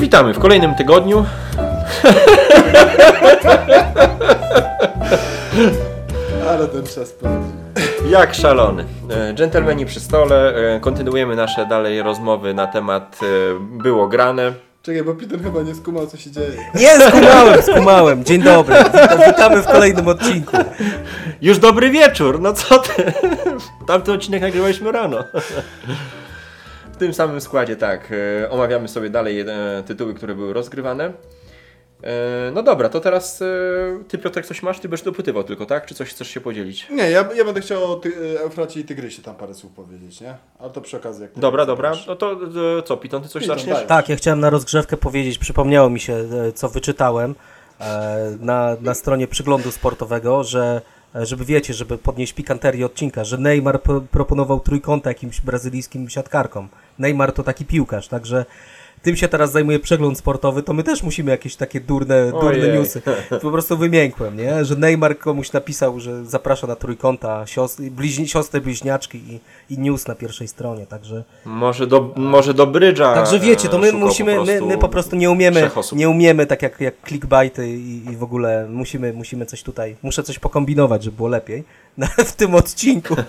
i witamy w kolejnym tygodniu. Ale ten czas pędzi. Jak szalony. E, Dżentelmeni przy stole. e, Kontynuujemy nasze dalej rozmowy na temat e, było grane. Czekaj, bo Peter chyba nie skumał, co się dzieje. Nie, skumałem, skumałem. Dzień dobry. Witam- Witamy w kolejnym odcinku. Już dobry wieczór, no co ty? Tamten odcinek nagrywaliśmy rano. W tym samym składzie, tak. e, Omawiamy sobie dalej e, tytuły, które były rozgrywane. E, No dobra, to teraz ty Piotrek coś masz? Ty będziesz dopytywał tylko, tak? Czy coś chcesz się podzielić? Nie, ja, ja będę chciał o ty, Eufracie i Tygrysie tam parę słów powiedzieć, nie? Ale to przy okazji jak Dobra, dobra. No to co, Piton, ty coś Piton, zaczniesz? daj. Tak, ja chciałem na rozgrzewkę powiedzieć, przypomniało mi się, co wyczytałem na, na stronie przyglądu sportowego, że żeby wiecie, żeby podnieść pikanterię odcinka, że Neymar pro, proponował trójkąta jakimś brazylijskim siatkarkom. Neymar to taki piłkarz, także tym się teraz zajmuje przegląd sportowy, to my też musimy jakieś takie durne, durne Ojej. newsy. Po prostu wymiękłem, nie? Że Neymar komuś napisał, że zaprasza na trójkąta siostry, bliźni, siostry bliźniaczki i, i news na pierwszej stronie, także... Może do, może do brydża. Także wiecie, to my e, musimy, po my, my po prostu nie umiemy, nie umiemy tak jak, jak clickbaity i, i w ogóle musimy, musimy coś tutaj, muszę coś pokombinować, żeby było lepiej w tym odcinku.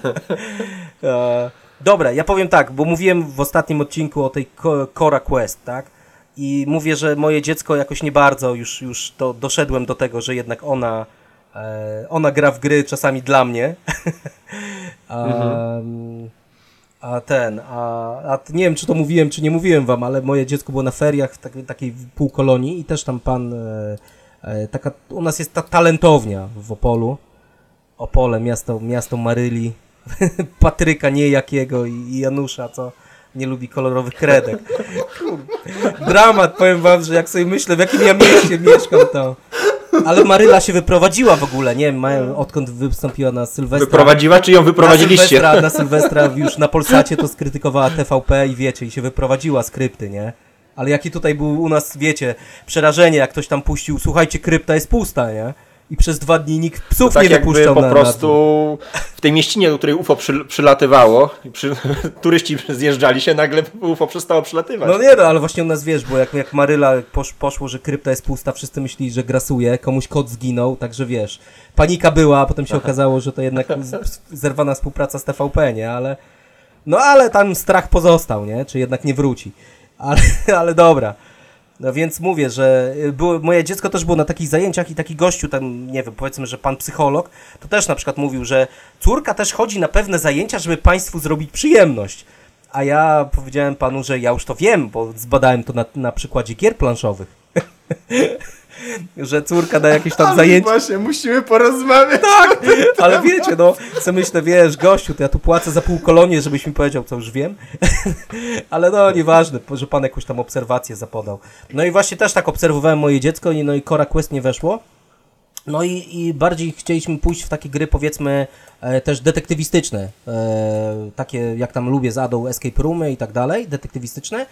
dobra, ja powiem tak, bo mówiłem w ostatnim odcinku o tej Cora Quest, tak? I mówię, że moje dziecko jakoś nie bardzo, już, już to doszedłem do tego, że jednak ona, e, ona gra w gry czasami dla mnie. A, a ten, a, a nie wiem, czy to mówiłem, czy nie mówiłem wam, ale moje dziecko było na feriach w takiej, takiej półkolonii i też tam pan, e, e, taka, u nas jest ta talentownia w Opolu. Opole, miasto, miasto Maryli, Patryka niejakiego i, Janusza, co nie lubi kolorowych kredek. Dramat, powiem wam, że jak sobie myślę, w jakim ja mieście mieszkam, to... Ale Maryla się wyprowadziła w ogóle, nie wiem, odkąd wystąpiła na Sylwestra. Wyprowadziła, czy ją Na wyprowadziliście? Sylwestra, na Sylwestra już na Polsacie to skrytykowała TVP i wiecie, i się wyprowadziła skrypty, nie? Ale jaki tutaj był u nas, wiecie, przerażenie, jak ktoś tam puścił, słuchajcie, krypta jest pusta, nie? I przez dwa dni nikt psów tak nie wypuszczał po na, prostu Na... w tej mieścinie, do której UFO przy, przylatywało, i przy, turyści zjeżdżali się, nagle UFO przestało przylatywać. No nie no, ale właśnie u nas wiesz, bo jak, jak Maryla posz, poszło, że krypta jest pusta, wszyscy myśleli, że grasuje, komuś kot zginął, także wiesz, panika była, a potem się okazało, że to jednak zerwana współpraca z TVP, nie? Ale, no ale tam strach pozostał, nie? Czy jednak nie wróci. Ale, ale dobra. No więc mówię, że y, było, moje dziecko też było na takich zajęciach i taki gościu tam, nie wiem, powiedzmy, że pan psycholog, to też na przykład mówił, że córka też chodzi na pewne zajęcia, żeby państwu zrobić przyjemność. A ja powiedziałem panu, że ja już to wiem, bo zbadałem to na, na przykładzie gier planszowych. że córka na jakieś tam A zajęcia. Właśnie, musimy porozmawiać. Tak, ale wiecie, no, co myślę, wiesz, gościu, to ja tu płacę za pół kolonię, żebyś mi powiedział, co już wiem. ale no, nieważne, że pan jakąś tam obserwację zapodał. No i właśnie też tak obserwowałem moje dziecko, no i Cora Quest nie weszło. No i, i bardziej chcieliśmy pójść w takie gry, powiedzmy, e, też detektywistyczne. E, takie, jak tam lubię z Adą, Escape Roomy i tak dalej, detektywistyczne.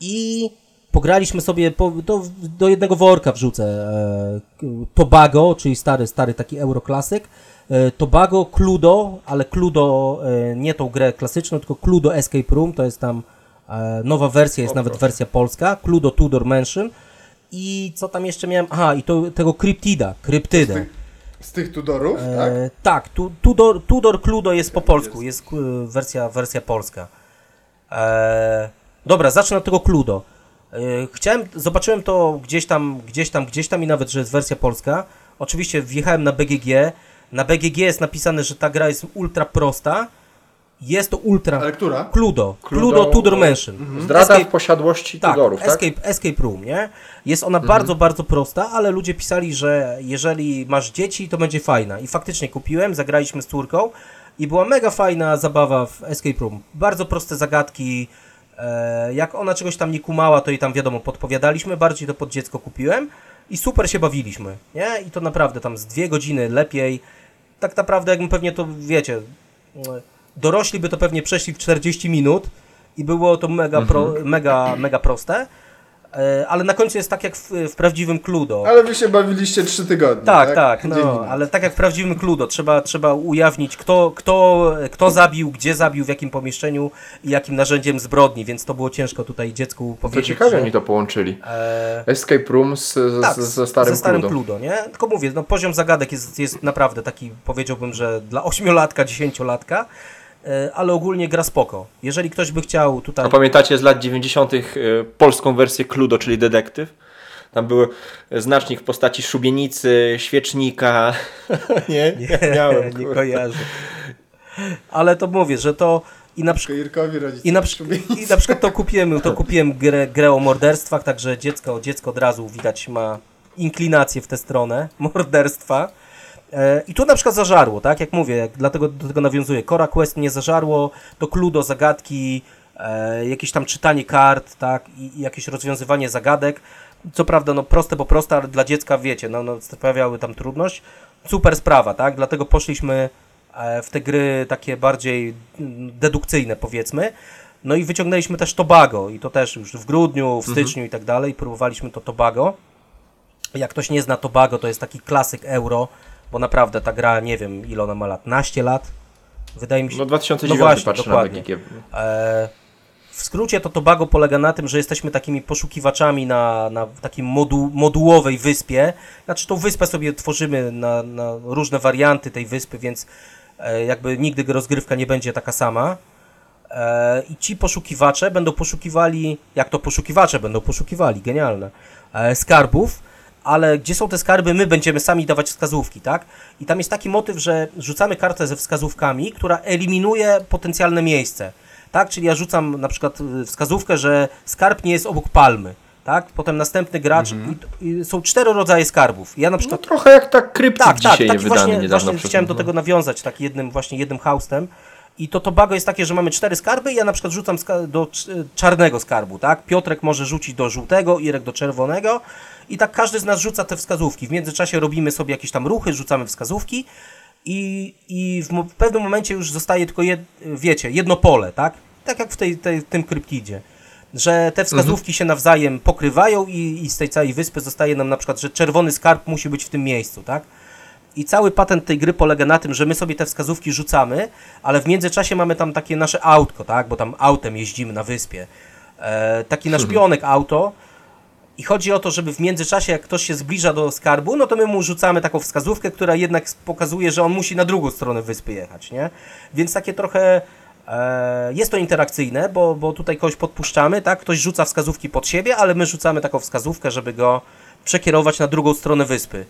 I pograliśmy sobie, po, do, do jednego worka wrzucę e, Tobago, czyli stary, stary taki euroklasyk. E, Tobago, Cludo, ale Cludo e, nie tą grę klasyczną, tylko Cludo Escape Room, to jest tam e, nowa wersja, jest nawet wersja polska, Cludo Tudor Mansion. I co tam jeszcze miałem? Aha, i to, tego Cryptida, Kryptydę. Z tych Tudorów, tak? E, tak, tu, Tudor, Tudor Cludo jest po polsku, jest e, wersja, wersja polska. E, dobra, zacznę od tego Cludo. E, chciałem, zobaczyłem to gdzieś tam, gdzieś tam, gdzieś tam i nawet, że jest wersja polska. Oczywiście wjechałem na BGG. Na BGG jest napisane, że ta gra jest ultra prosta. Jest to ultra... Ale która? Cludo. Cludo, Tudor Mansion. Zdrada Escape- w posiadłości tak, Tudorów, tak? escape, escape Room, nie? Jest ona bardzo, bardzo prosta, ale ludzie pisali, że jeżeli masz dzieci, to będzie fajna. I faktycznie kupiłem, zagraliśmy z córką i była mega fajna zabawa w Escape Room. Bardzo proste zagadki. E, jak ona czegoś tam nie kumała, to jej tam wiadomo, podpowiadaliśmy. Bardziej to pod dziecko kupiłem i super się bawiliśmy, nie? I to naprawdę tam z dwie godziny lepiej. Tak naprawdę, jakbym pewnie to, wiecie, dorośli by to pewnie przeszli w 40 minut i było to mega, pro, mega, mega proste. E, ale na końcu jest tak jak w, w prawdziwym Cludo. Ale wy się bawiliście trzy tygodnie, Tak, tak? tak, no, ale tak jak w prawdziwym Cludo, trzeba, trzeba ujawnić, kto, kto, kto zabił, gdzie zabił, w jakim pomieszczeniu i jakim narzędziem zbrodni, więc to było ciężko tutaj dziecku To powiedzieć. ciekawie że- oni to połączyli. E, Escape Room z, z, tak, z, ze starym, ze starym nie? Tylko mówię, no poziom zagadek jest, jest naprawdę taki, powiedziałbym, że dla ośmiolatka, dziesięciolatka, ale ogólnie gra spoko. Jeżeli ktoś by chciał tutaj... A pamiętacie z lat 90. y, polską wersję Cluedo, czyli detektyw? Tam był znacznik w postaci szubienicy, świecznika. nie? Nie, Miałem, nie kojarzę. Ale to mówię, że to i na rodzice I na, przy- I na przykład to kupiłem, to kupiłem grę, grę o morderstwach, także dziecko, dziecko od razu widać ma inklinację w tę stronę morderstwa. E, I tu na przykład zażarło, tak? Jak mówię, jak dlatego do tego nawiązuję. Cora Quest nie zażarło, to Cluedo, zagadki, e, jakieś tam czytanie kart, tak? I, I jakieś rozwiązywanie zagadek. Co prawda, no proste, bo proste, ale dla dziecka, wiecie, no, no sprawiały tam trudność. Super sprawa, tak? Dlatego poszliśmy e, w te gry takie bardziej mm, dedukcyjne, powiedzmy. No i wyciągnęliśmy też Tobago i to też już w grudniu, w styczniu i tak dalej. Próbowaliśmy to Tobago. Jak ktoś nie zna Tobago, to jest taki klasyk euro, bo naprawdę ta gra, nie wiem ile ona ma lat, naście lat? Wydaje mi się. No 2009 No właśnie, patrzę dokładnie. na. E, w skrócie to Tobago polega na tym, że jesteśmy takimi poszukiwaczami na, na takim modu, modułowej wyspie. Znaczy tą wyspę sobie tworzymy na, na różne warianty tej wyspy, więc e, jakby nigdy rozgrywka nie będzie taka sama. E, I ci poszukiwacze będą poszukiwali, jak to poszukiwacze będą poszukiwali, genialne, e, skarbów, ale gdzie są te skarby, my będziemy sami dawać wskazówki, tak? I tam jest taki motyw, że rzucamy kartę ze wskazówkami, która eliminuje potencjalne miejsce, tak? Czyli ja rzucam na przykład y, wskazówkę, że skarb nie jest obok palmy, tak? Potem następny gracz i, i są cztery rodzaje skarbów. Ja na No przykład trochę jak tak kryptyk tak, tak, dzisiaj wydany właśnie, właśnie chciałem do tego nawiązać, tak jednym właśnie jednym haustem. I to Tobago jest takie, że mamy cztery skarby i ja na przykład rzucam do cz- czarnego skarbu, tak? Piotrek może rzucić do żółtego, Irek do czerwonego i tak każdy z nas rzuca te wskazówki. W międzyczasie robimy sobie jakieś tam ruchy, rzucamy wskazówki i, i w, pewnym momencie już zostaje tylko, jed, wiecie, jedno pole, tak? Tak jak w tej, tej, tym kryptidzie. Że te wskazówki się nawzajem pokrywają i, i z tej całej wyspy zostaje nam na przykład, że czerwony skarb musi być w tym miejscu, tak? I cały patent tej gry polega na tym, że my sobie te wskazówki rzucamy, ale w międzyczasie mamy tam takie nasze autko, tak? Bo tam autem jeździmy na wyspie. E, taki nasz pionek auto. I chodzi o to, żeby w międzyczasie, jak ktoś się zbliża do skarbu, no to my mu rzucamy taką wskazówkę, która jednak pokazuje, że on musi na drugą stronę wyspy jechać, nie? Więc takie trochę. E, jest to interakcyjne, bo, bo tutaj kogoś podpuszczamy, tak? Ktoś rzuca wskazówki pod siebie, ale my rzucamy taką wskazówkę, żeby go przekierować na drugą stronę wyspy.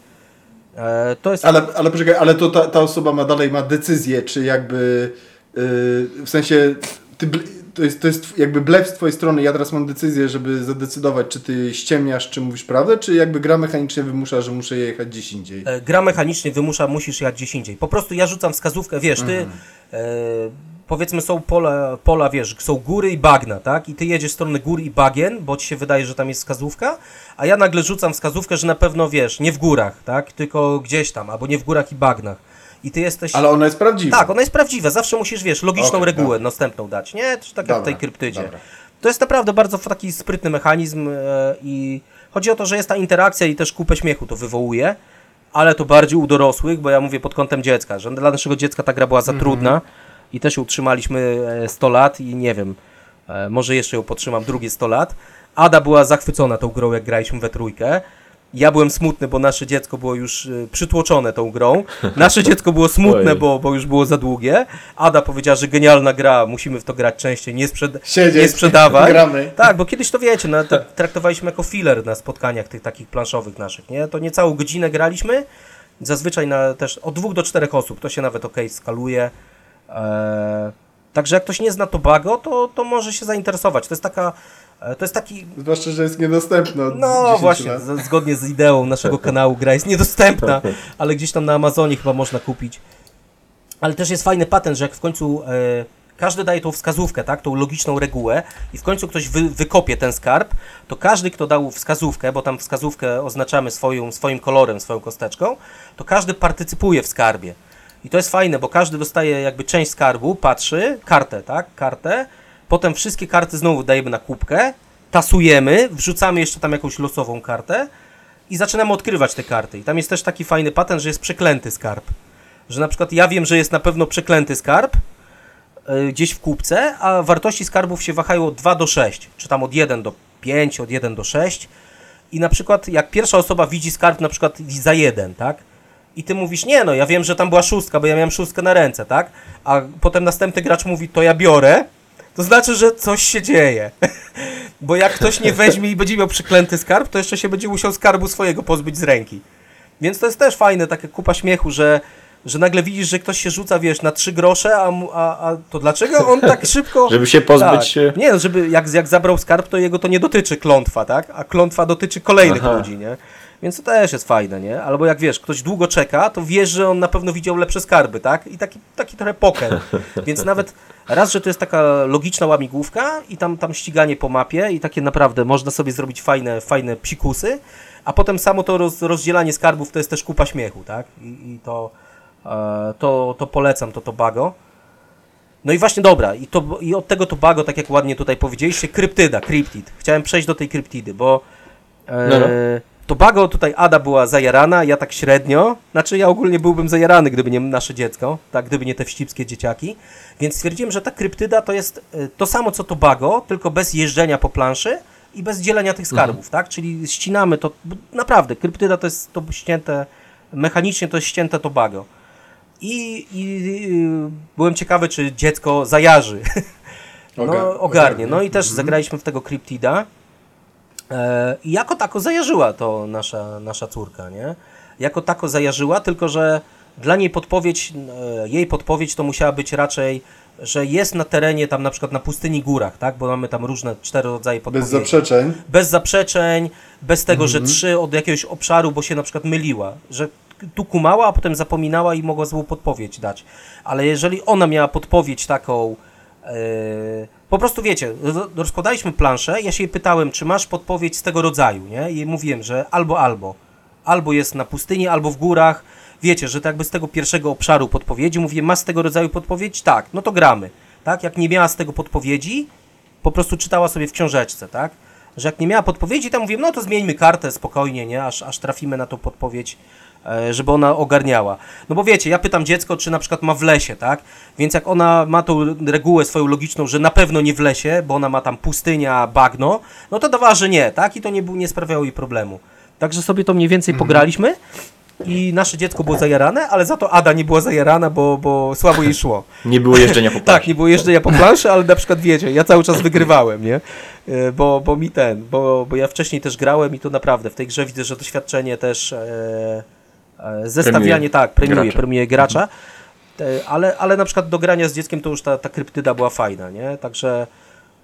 E, to jest Ale, ale poczekaj, ale to ta, ta osoba ma dalej ma decyzję, czy jakby yy, w sensie ty, to, jest, to jest jakby blef z twojej strony, ja teraz mam decyzję, żeby zadecydować, czy ty ściemniasz, czy mówisz prawdę, czy jakby gra mechanicznie wymusza, że muszę jechać gdzieś indziej. E, Gra mechanicznie wymusza, musisz jechać gdzieś indziej. Po prostu ja rzucam wskazówkę, wiesz, ty e, powiedzmy są pola, pola, wiesz, są góry i bagna, tak? I ty jedziesz w stronę gór i bagien, bo ci się wydaje, że tam jest wskazówka, a ja nagle rzucam wskazówkę, że na pewno, wiesz, nie w górach, tak? Tylko gdzieś tam, albo nie w górach i bagnach. I ty jesteś... Ale ona jest prawdziwa. Tak, ona jest prawdziwa. Zawsze musisz, wiesz, logiczną Okej, regułę dobra. następną dać, nie? Czy tak jak w tej kryptydzie. dobra. To jest naprawdę bardzo taki sprytny mechanizm e, i chodzi o to, że jest ta interakcja i też kupę śmiechu to wywołuje, ale to bardziej u dorosłych, bo ja mówię pod kątem dziecka, że dla naszego dziecka ta gra była za Mhm. trudna i też ją utrzymaliśmy e, 100 lat i nie wiem, e, może jeszcze ją potrzymam drugie 100 lat. Ada była zachwycona tą grą, jak graliśmy we trójkę. Ja byłem smutny, bo nasze dziecko było już y, przytłoczone tą grą. Nasze dziecko było smutne, bo, bo już było za długie. Ada powiedziała, że genialna gra, musimy w to grać częściej, nie, sprzed Siedzieć, nie sprzedawać. gramy. Tak, bo kiedyś to wiecie, no, to traktowaliśmy jako filler na spotkaniach tych takich planszowych naszych, nie? To niecałą godzinę graliśmy, zazwyczaj na też od dwóch do czterech osób, to się nawet ok skaluje. Eee, także jak ktoś nie zna Tobago, to, to może się zainteresować. To jest taka, to jest taki Zwłaszcza, że jest niedostępna no 10 właśnie, lat. zgodnie z ideą naszego kanału gra jest niedostępna, ale gdzieś tam na Amazonie chyba można kupić. Ale też jest fajny patent, że jak w końcu e, każdy daje tą wskazówkę, tak, tą logiczną regułę i w końcu ktoś wy, wykopie ten skarb, to każdy, kto dał wskazówkę, bo tam wskazówkę oznaczamy swoją, swoim kolorem, swoją kosteczką, to każdy partycypuje w skarbie. I to jest fajne, bo każdy dostaje jakby część skarbu, patrzy, kartę, tak, kartę, potem wszystkie karty znowu dajemy na kubkę, tasujemy, wrzucamy jeszcze tam jakąś losową kartę i zaczynamy odkrywać te karty. I tam jest też taki fajny patent, że jest przeklęty skarb. Że na przykład ja wiem, że jest na pewno przeklęty skarb y, gdzieś w kupce, a wartości skarbów się wahają od 2 do 6, czy tam od 1 do 5, od 1 do 6. I na przykład jak pierwsza osoba widzi skarb na przykład za 1, tak? I ty mówisz, nie no, ja wiem, że tam była szóstka, bo ja miałem szóstkę na ręce, tak? A potem następny gracz mówi, to ja biorę, to znaczy, że coś się dzieje. Bo jak ktoś nie weźmie i będzie miał przyklęty skarb, to jeszcze się będzie musiał skarbu swojego pozbyć z ręki. Więc to jest też fajne, taka kupa śmiechu, że, że nagle widzisz, że ktoś się rzuca, wiesz, na trzy grosze, a, a, a to dlaczego on tak szybko... Żeby się pozbyć... e, Tak. Nie, no, żeby jak, jak zabrał skarb, to jego to nie dotyczy klątwa, tak? A klątwa dotyczy kolejnych Aha. ludzi, nie? Więc to też jest fajne, nie? Albo jak wiesz, ktoś długo czeka, to wiesz, że on na pewno widział lepsze skarby, tak? I taki, taki trochę poker. Więc nawet raz, że to jest taka logiczna łamigłówka i tam, tam ściganie po mapie i takie naprawdę można sobie zrobić fajne, fajne psikusy, a potem samo to roz, rozdzielanie skarbów to jest też kupa śmiechu, tak? I, i to, e, to, to polecam, to Tobago. No i właśnie dobra, i, to, i od tego Tobago, tak jak ładnie tutaj powiedzieliście, kryptyda, kryptid. Chciałem przejść do tej kryptidy, bo e, No, no. Tobago tutaj Ada była zajarana, ja tak średnio. Znaczy ja ogólnie byłbym zajarany, gdyby nie nasze dziecko, tak, gdyby nie te wścibskie dzieciaki. Więc stwierdziłem, że ta kryptyda to jest e, to samo co Tobago, tylko bez jeżdżenia po planszy i bez dzielenia tych skarbów, tak? Czyli ścinamy to, naprawdę, kryptyda to jest to ścięte, mechanicznie to jest ścięte Tobago. I, i y, byłem ciekawy, czy dziecko zajarzy. No, ogarnie. No i też zagraliśmy w tego Cryptida. E, I jako tako zajarzyła to nasza, nasza córka, nie? Jako tako zajarzyła, tylko że dla niej podpowiedź, e, jej podpowiedź to musiała być raczej, że jest na terenie tam na przykład na pustyni górach, tak? Bo mamy tam różne cztery rodzaje Bez podpowiedzi zaprzeczeń. bez zaprzeczeń, bez tego, że trzy od jakiegoś obszaru, bo się na przykład myliła, że tu kumała, a potem zapominała i mogła złą podpowiedź dać. Ale jeżeli ona miała podpowiedź taką, e, po prostu wiecie, ro- rozkładaliśmy planszę, ja się jej pytałem, czy masz podpowiedź z tego rodzaju, nie? I mówiłem, że albo, albo. Albo jest na pustyni, albo w górach. Wiecie, że to jakby z tego pierwszego obszaru podpowiedzi, mówię, masz z tego rodzaju podpowiedź? Tak, no to gramy. Tak, jak nie miała z tego podpowiedzi, po prostu czytała sobie w książeczce, tak? Że jak nie miała podpowiedzi, to mówię, no to zmieńmy kartę spokojnie, nie? Aż, aż trafimy na tą podpowiedź, żeby ona ogarniała. No bo wiecie, ja pytam dziecko, czy na przykład ma w lesie, tak? Więc jak ona ma tą regułę swoją logiczną, że na pewno nie w lesie, bo ona ma tam pustynia, bagno, no to dawała, że nie, tak? I to nie, nie sprawiało jej problemu. Także sobie to mniej więcej pograliśmy i nasze dziecko było zajarane, ale za to Ada nie była zajarana, bo, bo słabo jej szło. Nie było jeżdżenia po Tak, planszy. nie było jeżdżenia po planszy, ale na przykład wiecie, ja cały czas wygrywałem, nie? E, Bo, bo mi ten, bo, bo ja wcześniej też grałem i to naprawdę w tej grze widzę, że doświadczenie też e, e, zestawianie, Premiuje tak, premiuje, gracza. premiuje gracza. E, ale, ale na przykład do grania z dzieckiem to już ta, ta kryptyda była fajna, nie? Także,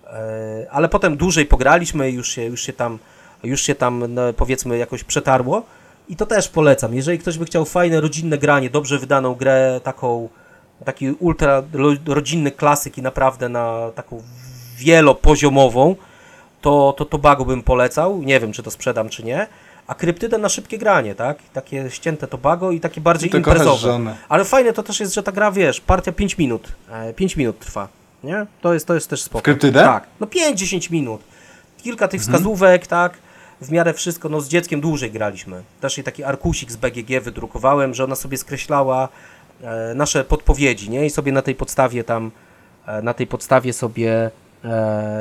e, ale potem dłużej pograliśmy i już się, już się tam, już się tam no, powiedzmy jakoś przetarło. I to też polecam. Jeżeli ktoś by chciał fajne, rodzinne granie, dobrze wydaną grę, taką, taki ultra ro- rodzinny klasyk i naprawdę na taką wielopoziomową, to, to Tobago bym polecał. Nie wiem, czy to sprzedam, czy nie. A kryptydę na szybkie granie, tak? Takie ścięte Tobago i takie bardziej imprezowe. Ale fajne to też jest, że ta gra, wiesz, partia 5 minut. E, 5 minut trwa, nie? To jest, to jest też spoko. Kryptydę? Tak. No 5-10 minut. Kilka tych Mhm. wskazówek, tak? W miarę wszystko, no z dzieckiem dłużej graliśmy. Też jej taki arkusik z BGG wydrukowałem, że ona sobie skreślała e, nasze podpowiedzi, nie? I sobie na tej podstawie tam, e, na tej podstawie sobie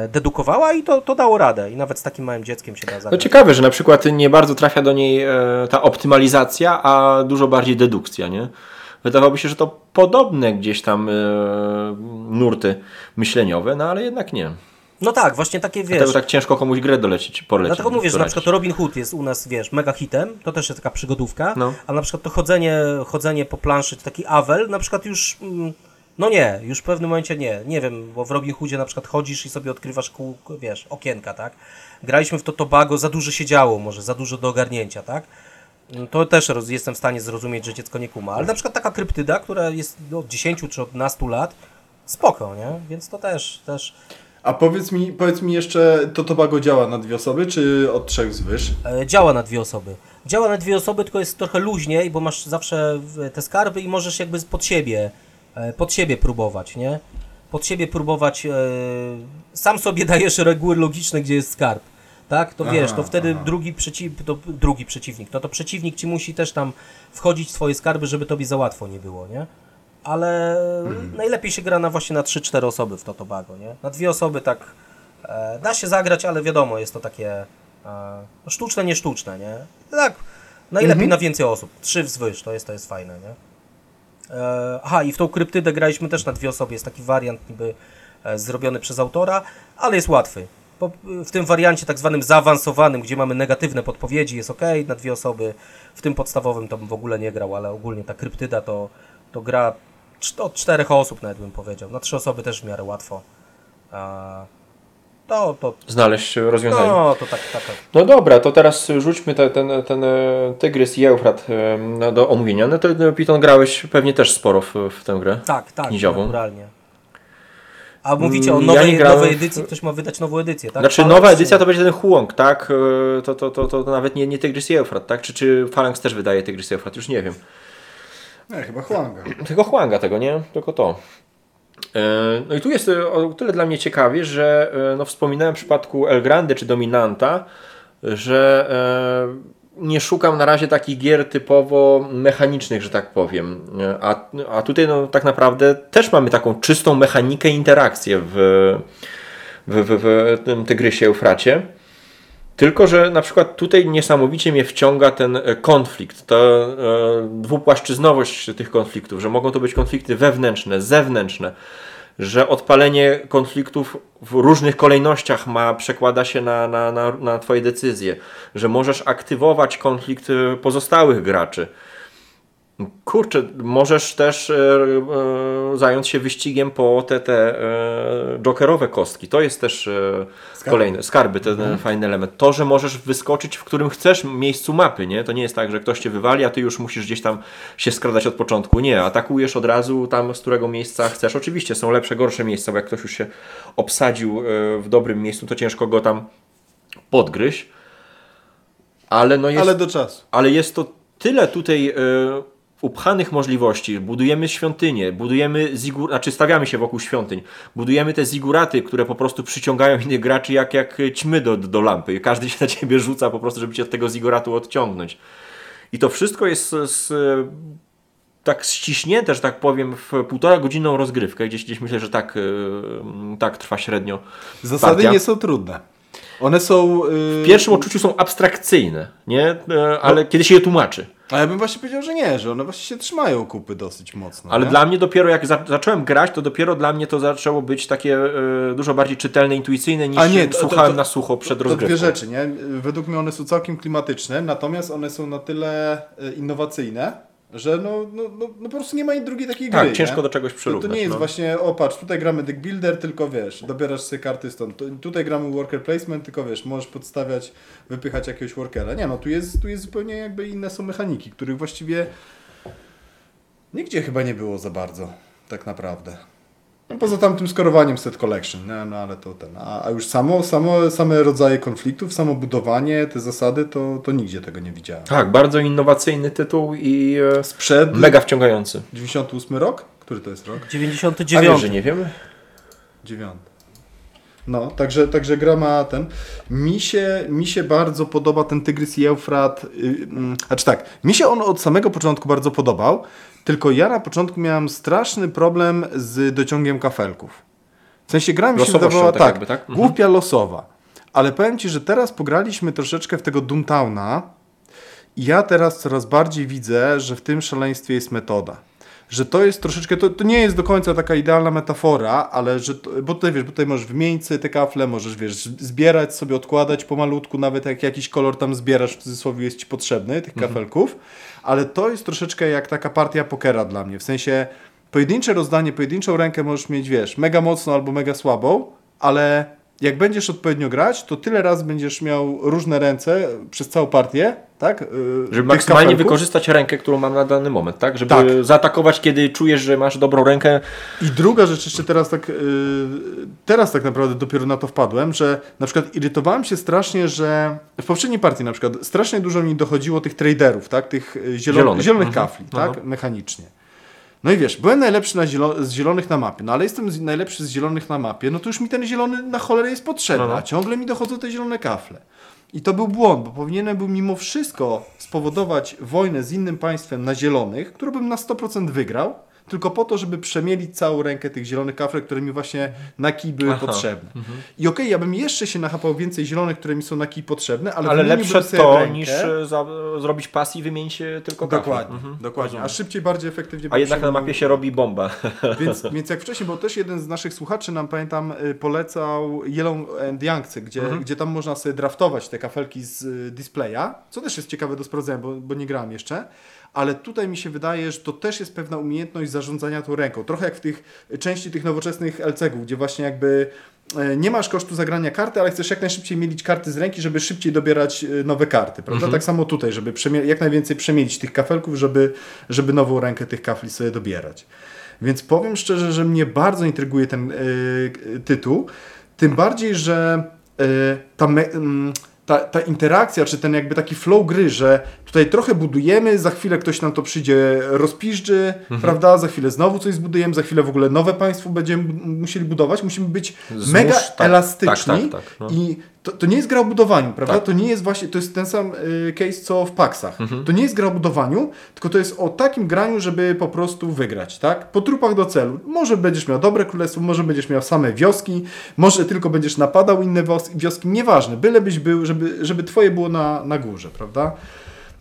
dedukowała i to, to dało radę. I nawet z takim małym dzieckiem się da No zagrać. ciekawe, że na przykład nie bardzo trafia do niej e, ta optymalizacja, a dużo bardziej dedukcja, nie? Wydawałoby się, że to podobne gdzieś tam e, nurty myśleniowe, no ale jednak nie. No tak, właśnie takie, wiesz... Dlatego tak ciężko komuś grę dolecić, polecić. Dlatego mówię, że na przykład Robin Hood jest u nas, wiesz, mega hitem, to też jest taka przygodówka, No. a na przykład to chodzenie, chodzenie po planszy, to taki Avel, na przykład już, mm, no nie, już w pewnym momencie nie, nie wiem, bo w Robin Hoodzie na przykład chodzisz i sobie odkrywasz kół, wiesz, okienka, tak? Graliśmy w to Tobago, za dużo się działo może, za dużo do ogarnięcia, tak? Mm, To też jestem w stanie zrozumieć, że dziecko nie kuma, ale na przykład taka kryptyda, która jest od 10 czy od 12 lat, spoko, nie? Więc to też, też A powiedz mi, powiedz mi jeszcze, to Tobago działa na dwie osoby, czy od trzech wzwyż? E, działa na dwie osoby. Działa na dwie osoby, tylko jest trochę luźniej, bo masz zawsze te skarby i możesz jakby pod siebie, pod siebie próbować, nie? pod siebie próbować, e, sam sobie dajesz reguły logiczne, gdzie jest skarb. Tak, to wiesz, to wtedy drugi, przeciw, to drugi przeciwnik, no to przeciwnik ci musi też tam wchodzić w twoje skarby, żeby tobie za łatwo nie było, nie? Ale najlepiej się gra na właśnie na 3-4 osoby w to Tobago, nie? Na dwie osoby tak e, da się zagrać, ale wiadomo, jest to takie e, no sztuczne, nie sztuczne, nie? Tak, najlepiej na więcej osób. Trzy wzwyż, to jest, to jest fajne, nie? E, aha, i w tą kryptydę graliśmy też na dwie osoby. Jest taki wariant niby e, zrobiony przez autora, ale jest łatwy. W tym wariancie tak zwanym zaawansowanym, gdzie mamy negatywne podpowiedzi, jest ok na dwie osoby. W tym podstawowym to bym w ogóle nie grał, ale ogólnie ta kryptyda to, to gra od czterech osób nawet bym powiedział. Na trzy osoby też w miarę łatwo. To, to, Znaleźć rozwiązanie. no, to tak, taka No dobra, to teraz rzućmy te, ten, ten e, Tygrys i Eufrat e, no, do omówienia. No to e, Piton grałeś pewnie też sporo w, w tę grę. Tak, tak, Kniziową. naturalnie. A mówicie o Mm, ja nowej, nie grałem nowej edycji, ktoś ma wydać nową edycję, tak? Znaczy Phalanx nowa edycja nie? to będzie ten Huong, tak? E, To, to, to, to, to nawet nie, nie Tygrys i Eufrat, tak? Czy, czy Phalanx też wydaje Tygrys i Eufrat? Już nie wiem. Nie, chyba Huanga. Tylko Huanga tego, nie? Tylko to. E, No i tu jest e, o tyle dla mnie ciekawie, że e, no wspominałem w przypadku El Grande czy Dominanta, że nie szukam na razie takich gier typowo mechanicznych, że tak powiem. A, a tutaj no, tak naprawdę też mamy taką czystą mechanikę interakcję w, w, w, w tym Tygrysie Eufracie. Tylko, że na przykład tutaj niesamowicie mnie wciąga ten e, konflikt, ta e, dwupłaszczyznowość tych konfliktów, że mogą to być konflikty wewnętrzne, zewnętrzne, że odpalenie konfliktów w różnych kolejnościach ma, przekłada się na, na, na, na Twoje decyzje, że możesz aktywować konflikt e, pozostałych graczy. Kurczę, możesz też e, e, zająć się wyścigiem po te, te e, jokerowe kostki. To jest też Skarby. kolejne, skarby, ten mhm. fajny element. To, że możesz wyskoczyć w którym chcesz miejscu mapy, nie? To nie jest tak, że ktoś cię wywali, a ty już musisz gdzieś tam się skradać od początku. Nie, atakujesz od razu tam, z którego miejsca chcesz. Oczywiście są lepsze, gorsze miejsca, bo jak ktoś już się obsadził w dobrym miejscu, to ciężko go tam podgryźć. Ale no jest Ale do czasu. ale jest to tyle tutaj upchanych możliwości. Budujemy świątynie, budujemy zigur, znaczy stawiamy się wokół świątyń, budujemy te ziguraty, które po prostu przyciągają innych graczy jak, jak ćmy do, do lampy. I każdy się na ciebie rzuca po prostu, żeby cię od tego ziguratu odciągnąć. I to wszystko jest z, z, tak ściśnięte, że tak powiem, w półtora godzinną rozgrywkę. Gdzieś, gdzieś myślę, że tak, e, tak trwa średnio. Zasady partia. nie są trudne. One są... Yy... W pierwszym odczuciu są abstrakcyjne, nie? E, ale kiedy się je tłumaczy. A ja bym właśnie powiedział, że nie, że one właśnie się trzymają kupy dosyć mocno. Ale nie? dla mnie dopiero jak za zacząłem grać, to dopiero dla mnie to zaczęło być takie e, dużo bardziej czytelne, intuicyjne niż A nie, to- to- słuchałem to- na sucho przed To rozgrywką. dwie rzeczy, nie? Według mnie one są całkiem klimatyczne, natomiast one są na tyle e, innowacyjne, że no, no, no, no po prostu nie ma drugiej takiej Tak, gry. ciężko nie? do czegoś To, to przyrównać. nie jest no. właśnie, o patrz, tutaj gramy deck builder, tylko wiesz, dobierasz sobie karty stąd. Tu- Tutaj gramy worker placement, tylko wiesz, możesz podstawiać, wypychać jakiegoś workera. Nie no, tu jest, tu jest zupełnie jakby inne są mechaniki, których właściwie nigdzie chyba nie było za bardzo, tak naprawdę. No poza tamtym skorowaniem set collection, no, no ale to ten. A, a już samo, samo, same rodzaje konfliktów, samo budowanie, te zasady, to, to nigdzie tego nie widziałem. Tak, bardzo innowacyjny tytuł i e, Sprzed mega wciągający. 98 rok? Który to jest rok? A 99. wiesz, że nie wiem? Dziewiąty. No, także, także gra ma ten. Mi się, mi się bardzo podoba ten Tygrys i Eufrat. Yy, znaczy tak, mi się on od samego początku bardzo podobał, tylko ja na początku miałem straszny problem z dociągiem kafelków. W sensie gra mi się wydawała tak tak, jakby, tak? Mhm. głupia losowa. Ale powiem Ci, że teraz pograliśmy troszeczkę w tego Doomtowna i ja teraz coraz bardziej widzę, że w tym szaleństwie jest metoda. Że to jest troszeczkę, to, to nie jest do końca taka idealna metafora, ale że, to, bo tutaj wiesz, bo tutaj możesz wymienić sobie te kafle, możesz wiesz, zbierać sobie, odkładać pomalutku, nawet jak jakiś kolor tam zbierasz, w cudzysłowie jest Ci potrzebny, tych kafelków, ale to jest troszeczkę jak taka partia pokera dla mnie, w sensie pojedyncze rozdanie, pojedynczą rękę możesz mieć, wiesz, mega mocno albo mega słabą, ale jak będziesz odpowiednio grać, to tyle razy będziesz miał różne ręce przez całą partię, tak? Yy, Żeby maksymalnie kafelków. wykorzystać rękę, którą mam na dany moment, tak? Żeby Tak. zaatakować, kiedy czujesz, że masz dobrą rękę. I druga rzecz jeszcze teraz tak, yy, teraz tak naprawdę dopiero na to wpadłem, że na przykład irytowałem się strasznie, że w poprzedniej partii na przykład strasznie dużo mi dochodziło tych traderów, tak? Tych zielon Zielonych. zielonych Mhm. kafli, Aha. tak? Mechanicznie. No i wiesz, byłem najlepszy na zielo z zielonych na mapie, no ale jestem z najlepszy z zielonych na mapie, no to już mi ten zielony na cholerę jest potrzebny, No, no. a ciągle mi dochodzą te zielone kafle. I to był błąd, bo powinienem był mimo wszystko spowodować wojnę z innym państwem na zielonych, którą bym na 100% wygrał, tylko po to, żeby przemielić całą rękę tych zielonych kafle, które mi właśnie na kij były Aha. potrzebne. I okej, ja bym jeszcze się nachapał więcej zielonych, które mi są na kij potrzebne, ale, Ale lepsze to rękę. niż e, za, zrobić pas i wymienić e, tylko kafle. Dokładnie, Mhm, dokładnie. A szybciej, bardziej efektywnie. A jednak na mapie się robi bomba. Więc, więc jak wcześniej, bo też jeden z naszych słuchaczy nam, pamiętam, y, polecał Yellow and Youngcy, gdzie, Mhm. gdzie tam można sobie draftować te kafelki z displaya, co też jest ciekawe do sprawdzenia, bo, bo nie grałem jeszcze. Ale tutaj mi się wydaje, że to też jest pewna umiejętność zarządzania tą ręką. Trochę jak w tych y, części tych nowoczesnych LCG-ów, gdzie właśnie jakby y, nie masz kosztu zagrania karty, ale chcesz jak najszybciej mielić karty z ręki, żeby szybciej dobierać y, nowe karty, prawda? Tak samo tutaj, żeby jak najwięcej przemielić tych kafelków, żeby, żeby nową rękę tych kafli sobie dobierać. Więc powiem szczerze, że mnie bardzo intryguje ten y, tytuł. Tym bardziej, że y, ta, me, ym, ta, ta interakcja, czy ten jakby taki flow gry, że tutaj trochę budujemy, za chwilę ktoś nam to przyjdzie, rozpiżdży, prawda? Za chwilę znowu coś zbudujemy, za chwilę w ogóle nowe państwo będziemy musieli budować. Musimy być Zmusz- mega tak, elastyczni tak, tak, tak, no. i to, to nie jest gra o budowaniu, prawda? Tak. To nie jest właśnie, to jest ten sam y, case co w Paxach. Mhm. To nie jest gra o budowaniu, tylko to jest o takim graniu, żeby po prostu wygrać, tak? Po trupach do celu. Może będziesz miał dobre królestwo, może będziesz miał same wioski, może tylko będziesz napadał inne wioski, nieważne, bylebyś był, żeby, żeby twoje było na, na górze, prawda?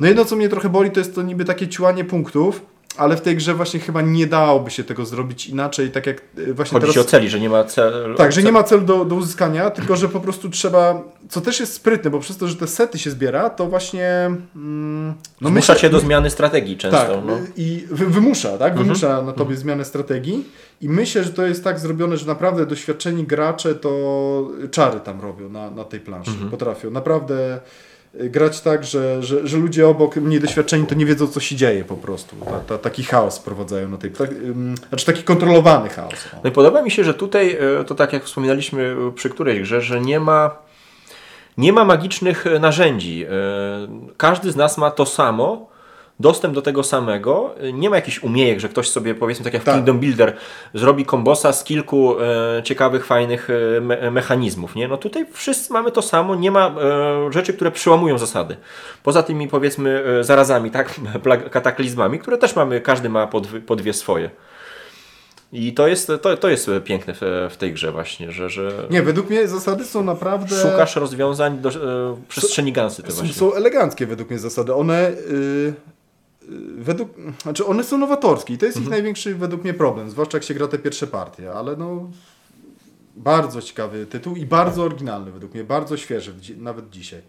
No jedno, co mnie trochę boli, to jest to niby takie ciłanie punktów, ale w tej grze właśnie chyba nie dałoby się tego zrobić inaczej, tak jak y, właśnie Chodzi teraz... ci o celi, że nie ma celu. Tak, że nie ma celu do, do uzyskania, tylko że po prostu trzeba, co też jest sprytne, bo przez to, że te sety się zbiera, to właśnie... Mm, No Zmusza myślę- cię do zmiany strategii często. Tak, no. i wy, wymusza, tak? Wymusza Mhm. na tobie zmianę strategii i myślę, że to jest tak zrobione, że naprawdę doświadczeni gracze to czary tam robią na, na tej planszy. Mhm. Potrafią naprawdę grać tak, że, że, że ludzie obok mniej doświadczeni to nie wiedzą, co się dzieje po prostu. Ta, ta, taki chaos wprowadzają na tej... Tak, znaczy taki kontrolowany chaos. No i podoba mi się, że tutaj, e, to tak jak wspominaliśmy e, przy którejś grze, że nie ma, nie ma magicznych e, narzędzi. Każdy z nas ma to samo, dostęp do tego samego. E, Nie ma jakichś umiejek, że ktoś sobie, powiedzmy tak jak w Tak. Kingdom Builder, zrobi kombosa z kilku e, ciekawych, fajnych e, me mechanizmów. Nie? No tutaj wszyscy mamy to samo, nie ma e, rzeczy, które przełamują zasady. Poza tymi, powiedzmy, e, zarazami, tak? Kataklizmami, które też mamy, każdy ma po, dwie- po dwie swoje. I to jest, to, to jest piękne w, w tej grze właśnie, że, że Nie, według mnie zasady są naprawdę... szukasz rozwiązań do e, przestrzeni gansy. To Są, właśnie. są eleganckie według mnie zasady. One y, y, według, znaczy one są nowatorskie i to jest Mhm. ich największy według mnie problem, zwłaszcza jak się gra te pierwsze partie, ale no bardzo ciekawy tytuł i bardzo oryginalny według mnie, bardzo świeży nawet dzisiaj.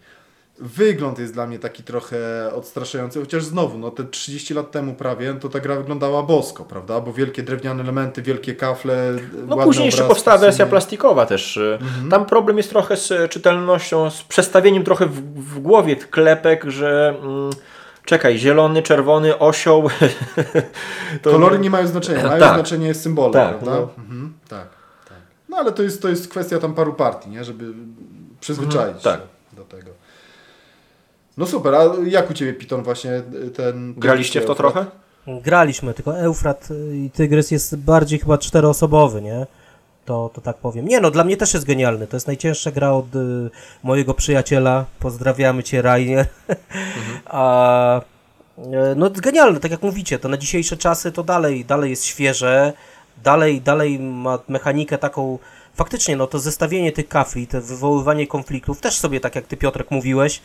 Wygląd jest dla mnie taki trochę odstraszający, chociaż znowu, no te 30 lat temu prawie, to ta gra wyglądała bosko, prawda? Bo wielkie drewniane elementy, wielkie kafle, No ładne później jeszcze powstała wersja plastikowa też. e, Mhm. Tam problem jest trochę z czytelnością, z przestawieniem trochę w, w głowie klepek, że mm, czekaj, zielony, czerwony, osioł. to, Kolory nie mają znaczenia, mają Tak. znaczenie symbole, Tak, prawda? no. Mhm, tak, tak. No ale to jest, to jest kwestia tam paru partii, nie? Żeby przyzwyczaić Mhm, tak. się do tego. No super, a jak u Ciebie Piton właśnie ten... Graliście w to trochę? Graliśmy, tylko Eufrat i Tygrys jest bardziej chyba czteroosobowy, nie? To, to tak powiem. Nie no, dla mnie też jest genialny. To jest najcięższa gra od y, mojego przyjaciela. Pozdrawiamy Cię, Rainer. A, y, no genialny, tak jak mówicie, to na dzisiejsze czasy to dalej, dalej jest świeże. Dalej, dalej ma mechanikę taką... Faktycznie, no to zestawienie tych kafli, to wywoływanie konfliktów, też sobie, tak jak Ty Piotrek mówiłeś,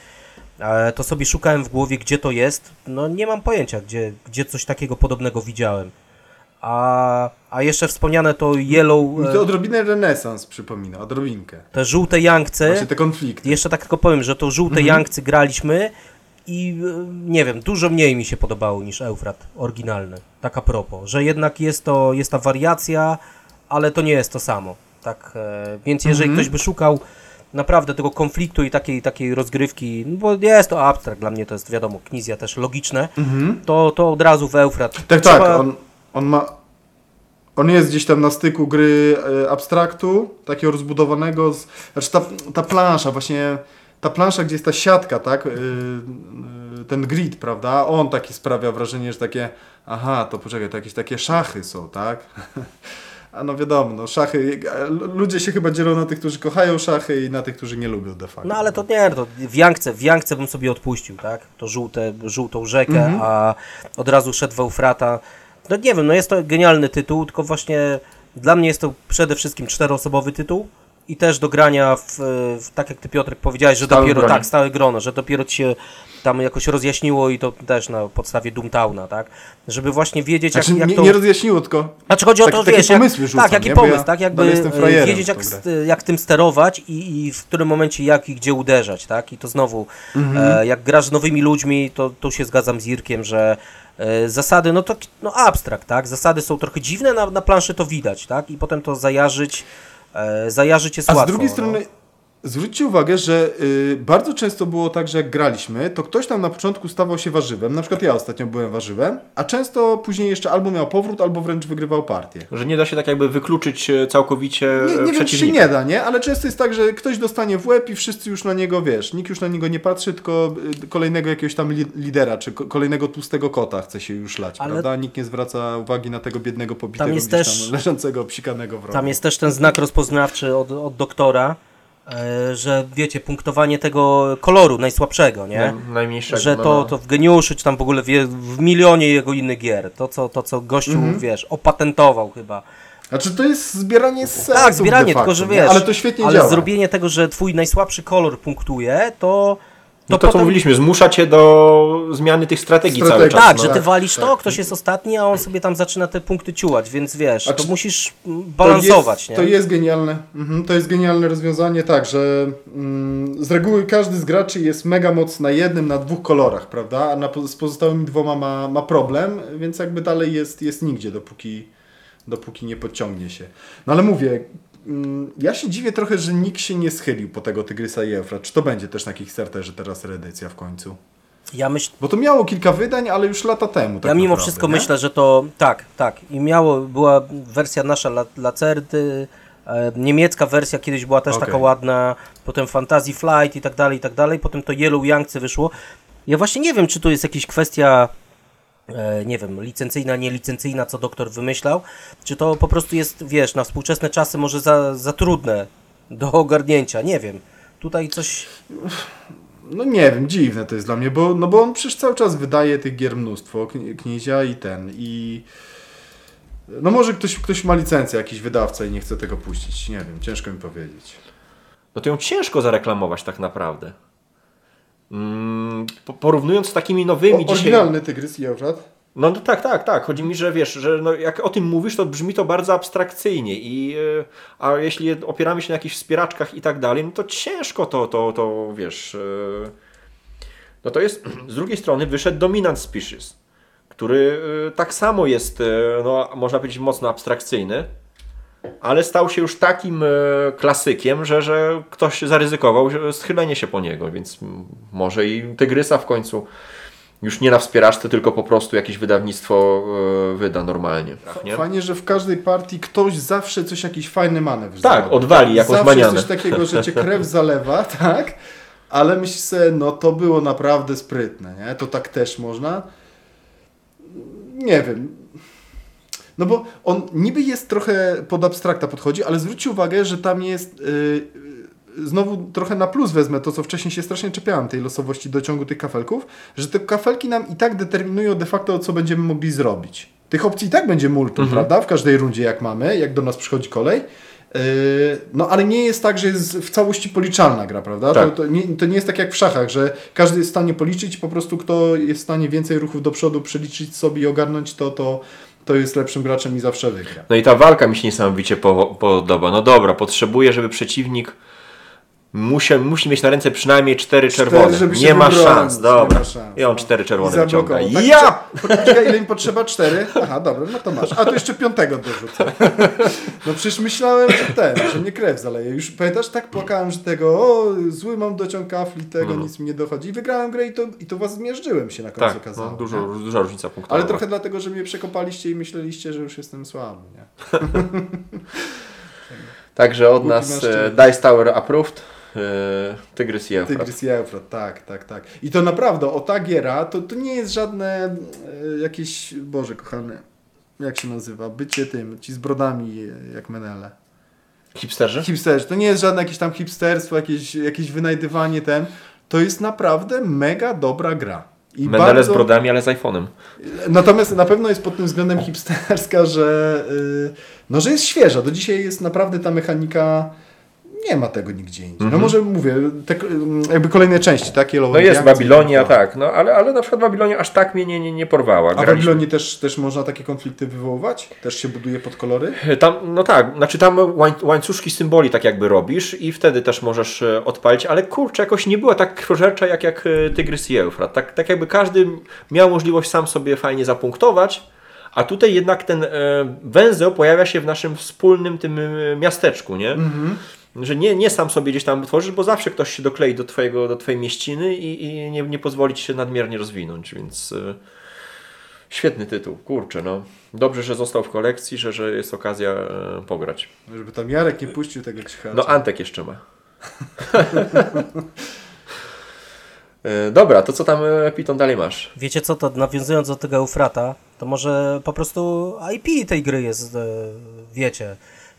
E, to sobie szukałem w głowie, gdzie to jest. No nie mam pojęcia, gdzie, gdzie coś takiego podobnego widziałem. A, a jeszcze wspomniane to Yellow, Mi e, to odrobinę renesans przypomina, odrobinkę. te żółte Jankce. Właśnie te konflikty. Jeszcze tak tylko powiem, że to żółte Mhm. Jankcy graliśmy i e, nie wiem, dużo mniej mi się podobało niż Eufrat oryginalny. Tak a propos, że jednak jest to, jest ta wariacja, ale to nie jest to samo. Tak, e, więc jeżeli Mhm. ktoś by szukał naprawdę tego konfliktu i takiej, takiej rozgrywki, no bo jest to abstrakt, dla mnie to jest wiadomo, knizja też logiczne, Mhm. to, to od razu w Eufrat. Tak, Trzeba- tak, on, on ma... On jest gdzieś tam na styku gry e, abstraktu, takiego rozbudowanego. Z, znaczy ta, ta plansza, właśnie ta plansza, gdzie jest ta siatka, tak? Yy, yy, ten grid, prawda? On taki sprawia wrażenie, że takie, aha, to poczekaj, to jakieś takie szachy są, tak? A no wiadomo, no szachy, ludzie się chyba dzielą na tych, którzy kochają szachy i na tych, którzy nie lubią de facto. No ale to nie, to w Jankce, w Jankce bym sobie odpuścił, tak? To żółte, żółtą rzekę, Mhm. a od razu szedł w Eufrata. No nie wiem, no jest to genialny tytuł, tylko właśnie dla mnie jest to przede wszystkim czteroosobowy tytuł i też do grania w, w tak jak ty Piotrek powiedziałeś, że Stałe dopiero tak, stałe grono, że dopiero ci się tam jakoś rozjaśniło i to też na podstawie Doomtowna, tak? Żeby właśnie wiedzieć Znaczy, jak, to... nie rozjaśniło, tylko Znaczy chodzi o to, takie wiesz, jak, rzucam, tak, jaki pomysł, ja tak, jakby e, wiedzieć jak, jak tym sterować i, i w którym momencie jak i gdzie uderzać, tak, i to znowu, Mhm. e, jak grasz z nowymi ludźmi, to tu się zgadzam z Irkiem, że zasady, no to no abstrakt, tak, zasady są trochę dziwne, na, na planszy to widać, tak, i potem to zajarzyć, e, zajarzyć jest A z łatwo. drugiej no. Zwróćcie uwagę, że y, bardzo często było tak, że jak graliśmy, to ktoś tam na początku stawał się warzywem. Na przykład ja ostatnio byłem warzywem, a często później jeszcze albo miał powrót, albo wręcz wygrywał partię. Że nie da się tak jakby wykluczyć e, całkowicie Nie, nie wiem, czy się nie da, nie? Ale często jest tak, że ktoś dostanie w łeb i wszyscy już na niego, wiesz, nikt już na niego nie patrzy, tylko y, kolejnego jakiegoś tam li lidera, czy ko kolejnego tłustego kota chce się już lać, Ale- prawda? Nikt nie zwraca uwagi na tego biednego, pobitego, jest gdzieś też- tam leżącego, obsikanego wroga. Tam jest też ten znak rozpoznawczy od, od doktora, e, że wiecie, punktowanie tego koloru najsłabszego, nie? Naj- Najmniejszego. że no, to, no. to w Geniuszy, czy tam w ogóle wie, w milionie jego innych gier, to co, to, co gościu, Mhm. wiesz, opatentował chyba. Znaczy to jest zbieranie sensów tak, zbieranie, facto, tylko że nie? wiesz, Ale to świetnie ale działa. zrobienie tego, że twój najsłabszy kolor punktuje, to... No to, co potem- mówiliśmy, zmusza cię do zmiany tych strategii, Strategii. cały czas. Tak, no. że ty tak, walisz tak. to, ktoś jest ostatni, a on sobie tam zaczyna te punkty ciułać, więc wiesz, A to musisz balansować, to nie? jest, To jest genialne. Mhm, to jest genialne rozwiązanie, tak, że mm, z reguły każdy z graczy jest mega moc na jednym, na dwóch kolorach, prawda? A na, z pozostałymi dwoma ma, ma problem, więc jakby dalej jest, jest nigdzie, dopóki, dopóki nie podciągnie się. No ale mówię, ja się dziwię trochę, że nikt się nie schylił po tego Tygrysa i Eufrat. Czy to będzie też na Kickstarterze teraz reedycja w końcu? Ja myślę, Bo to miało kilka wydań, ale już lata temu. Tak ja mimo naprawdę, wszystko nie? myślę, że to tak, tak. I miało, była wersja nasza La- Lacerdy, e, niemiecka wersja kiedyś była też Okej. taka ładna, potem Fantasy Flight i tak dalej, i tak dalej, potem to Yellow Youngce wyszło. Ja właśnie nie wiem, czy to jest jakaś kwestia, nie wiem, licencyjna, nielicencyjna, co doktor wymyślał, czy to po prostu jest, wiesz, na współczesne czasy może za, za trudne do ogarnięcia, nie wiem. Tutaj coś... No nie wiem, dziwne to jest dla mnie, bo, no bo on przecież cały czas wydaje tych gier mnóstwo, kni- Knizia i ten, i... No może ktoś, ktoś ma licencję, jakiś wydawca i nie chce tego puścić, nie wiem, ciężko mi powiedzieć. No to ją ciężko zareklamować tak naprawdę. Mm, po- porównując z takimi nowymi O, dzisiaj... oryginalny Tygrys i Eufrat? No to tak, tak, tak. Chodzi mi, że wiesz, że no, jak o tym mówisz, to brzmi to bardzo abstrakcyjnie i e, a jeśli opieramy się na jakichś wspieraczkach i tak dalej, no to ciężko to, to, to wiesz. e, No to jest, z drugiej strony wyszedł Dominant Species, który e, tak samo jest, no można powiedzieć mocno abstrakcyjny, ale stał się już takim e, klasykiem, że, że ktoś zaryzykował schylenie się po niego, więc może i Tygrysa w końcu już nie na wspieraczce, tylko po prostu jakieś wydawnictwo e, wyda normalnie. Nie? Fajnie, że w każdej partii ktoś zawsze coś, jakiś fajny manewr Tak, zrobi. odwali jakąś Zawsze manianę. jest coś takiego, że cię krew zalewa, tak? Ale myślisz sobie, no to było naprawdę sprytne, nie? To tak też można? Nie wiem. No bo on niby jest trochę pod abstrakta podchodzi, ale zwróćcie uwagę, że tam jest... Yy, znowu trochę na plus wezmę to, co wcześniej się strasznie czepiałem, tej losowości dociągu tych kafelków, że te kafelki nam i tak determinują de facto, co będziemy mogli zrobić. Tych opcji i tak będzie multum, prawda? W każdej rundzie, jak mamy, jak do nas przychodzi kolej. Yy, No ale nie jest tak, że jest w całości policzalna gra, prawda? Tak. To, to, nie, to nie jest tak jak w szachach, że każdy jest w stanie policzyć, po prostu kto jest w stanie więcej ruchów do przodu przeliczyć sobie i ogarnąć to, to, to jest lepszym graczem i zawsze wygra. No i ta walka mi się niesamowicie po, podoba. No dobra, potrzebuję, żeby przeciwnik musi, musi mieć na ręce przynajmniej cztery czerwone. żeby się nie ma szans, nie dobra. ma szans, I on no. cztery czerwone wyciąga. Tak, Ja! ile im potrzeba? Cztery? Aha, dobra, no to masz. A to jeszcze piątego dorzucę. No przecież myślałem, że ten, że mnie krew zaleje. Już pamiętasz, tak płakałem, że tego, o, zły mam dociąg kafli, tego Mhm. nic mi nie dochodzi. I wygrałem grę i to, i to was zmierzyłem się na końcu Tak, okazało. no, dużo, nie? duża różnica punktowa. Ale trochę dlatego, że mnie przekopaliście i myśleliście, że już jestem słaby, nie? Także od Póki nas e, cztery. Dice Tower approved. E, Tygrys i Eufrat. Tygrys i Eufrat, tak, tak, tak. I to naprawdę, o ta giera, to, to nie jest żadne e, jakieś, Boże kochany, jak się nazywa, bycie tym, ci z brodami e, jak Menele. Hipsterzy? Hipsterzy, to nie jest żadne jakieś tam hipsterstwo, jakieś, jakieś wynajdywanie ten, to jest naprawdę mega dobra gra. I Menele z brodami, ale z iPhone'em. Natomiast na pewno jest pod tym względem hipsterska, że, no, że jest świeża. Do dzisiaj jest naprawdę ta mechanika. Nie ma tego nigdzie indziej. No Mhm. może mówię, te, jakby kolejne części, tak? Yellow No jest Babilonia, tak. no ale, ale na przykład Babilonia aż tak mnie nie, nie, nie porwała. A w Graliśmy- Babilonii też, też można takie konflikty wywoływać? Też się buduje pod kolory? Tam, no tak, znaczy tam łań, łańcuszki symboli tak jakby robisz i wtedy też możesz e, odpalić, ale kurczę, jakoś nie była tak krwożercza jak, jak e, Tygrys i Eufrat. Tak, tak jakby każdy miał możliwość sam sobie fajnie zapunktować, a tutaj jednak ten e, węzeł pojawia się w naszym wspólnym tym miasteczku, nie? Że nie, nie sam sobie gdzieś tam tworzysz, bo zawsze ktoś się doklei do, twojego, do twojej mieściny i, i nie, nie pozwoli ci się nadmiernie rozwinąć, więc... E, Świetny tytuł, kurczę, no. Dobrze, że został w kolekcji, że, że jest okazja e, pograć. Żeby tam Jarek nie puścił tego cichacza. No, Antek jeszcze ma. E, Dobra, to co tam e, Piton dalej masz? Wiecie co, to nawiązując do tego Eufrata, to może po prostu IP tej gry jest, e, wiecie,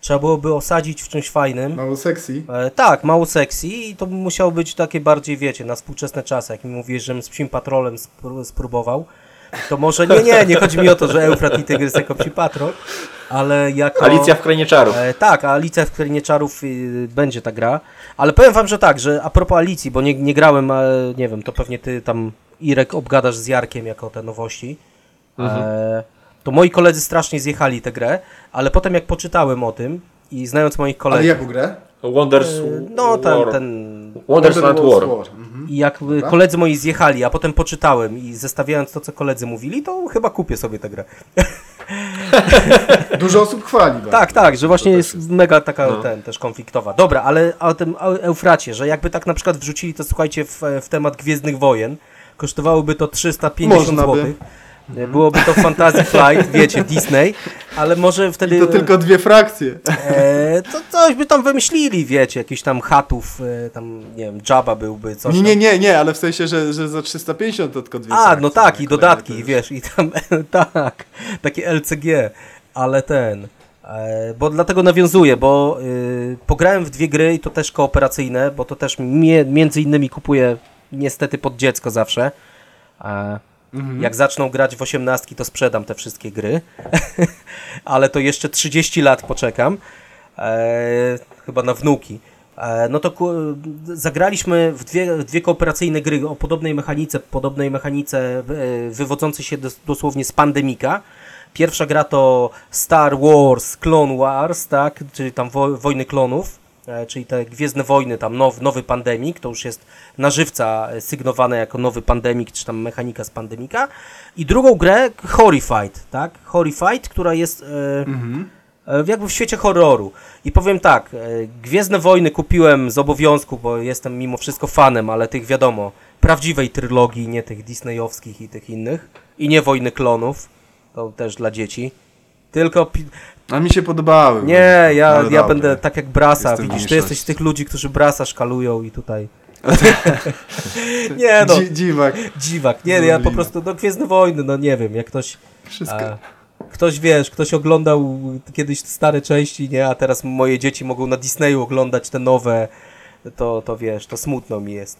trzeba byłoby osadzić w czymś fajnym. Mało sexy. E, tak, mało sexy i to musiało być takie bardziej, wiecie, na współczesne czasy. Jak mi mówisz, żebym z Psim Patrolem spró- spróbował, to może nie, nie, nie chodzi mi o to, że Eufrat i Tygrys jako Psi Patrol, ale jako... Alicja w Krainie Czarów. E, tak, a Alicja w Krainie Czarów y, będzie ta gra. Ale powiem wam, że tak, że a propos Alicji, bo nie, nie grałem, ale nie wiem, to pewnie ty tam Irek obgadasz z Jarkiem jako te nowości. E, to moi koledzy strasznie zjechali tę grę, ale potem jak poczytałem o tym i znając moich Ale kolegów, jaką grę? Wonders e, no ten, War. ten Wondersland War. Mhm. i jak y, koledzy moi zjechali, a potem poczytałem i zestawiając to, co koledzy mówili, to chyba kupię sobie tę grę. Dużo osób chwali. bardzo. Tak, tak, że właśnie jest, też mega taka No. ten, też konfliktowa. Dobra, ale o tym Eu- Eufracie, że jakby tak na przykład wrzucili to, słuchajcie, w, w temat Gwiezdnych Wojen, kosztowałoby to 350 Można by. zł. Byłoby to Fantasy Flight, wiecie, Disney, ale może wtedy I to tylko dwie frakcje. e, to coś by tam wymyślili, wiecie, jakiś tam chatów, e, tam, nie wiem, Jabba byłby, coś Nie, nie, nie, nie, ale w sensie, że, że za 350 to tylko dwie A, frakcje. no tak, i dodatki, jest- wiesz, i tam, tak, takie LCG, ale ten, e, bo dlatego nawiązuję, bo y, pograłem w dwie gry i to też kooperacyjne, bo to też mie, między innymi kupuję niestety pod dziecko zawsze. E, Mhm. Jak zaczną grać w osiemnastki, to sprzedam te wszystkie gry, ale to jeszcze 30 lat poczekam, e, chyba na wnuki. E, no to zagraliśmy w dwie, dwie kooperacyjne gry o podobnej mechanice, podobnej mechanice e, wywodzącej się dos, dosłownie z pandemika. Pierwsza gra to Star Wars Clone Wars, tak, czyli tam wo, wojny klonów, czyli te Gwiezdne Wojny, tam now, nowy pandemik, to już jest na żywca e, sygnowane jako nowy pandemik, czy tam mechanika z pandemika. I drugą grę Horrified, tak, Horrified, która jest e, Mhm. e, jakby w świecie horroru. I powiem tak, e, Gwiezdne Wojny kupiłem z obowiązku, bo jestem mimo wszystko fanem, ale tych wiadomo, prawdziwej trylogii, nie tych disneyowskich i tych innych. I nie Wojny Klonów, to też dla dzieci. Tylko A mi się podobały. nie, ja, ja będę tak jak Brasa, Jestem widzisz, ty jesteś z tych ludzi, którzy Brasa szkalują i tutaj... nie no, Dzi- dziwak. dziwak, nie, ja po prostu, no Gwiezdne Wojny, no nie wiem, jak ktoś... Wszystko. A, ktoś, wiesz, ktoś oglądał kiedyś stare części, nie, a teraz moje dzieci mogą na Disneyu oglądać te nowe, to, to wiesz, to smutno mi jest.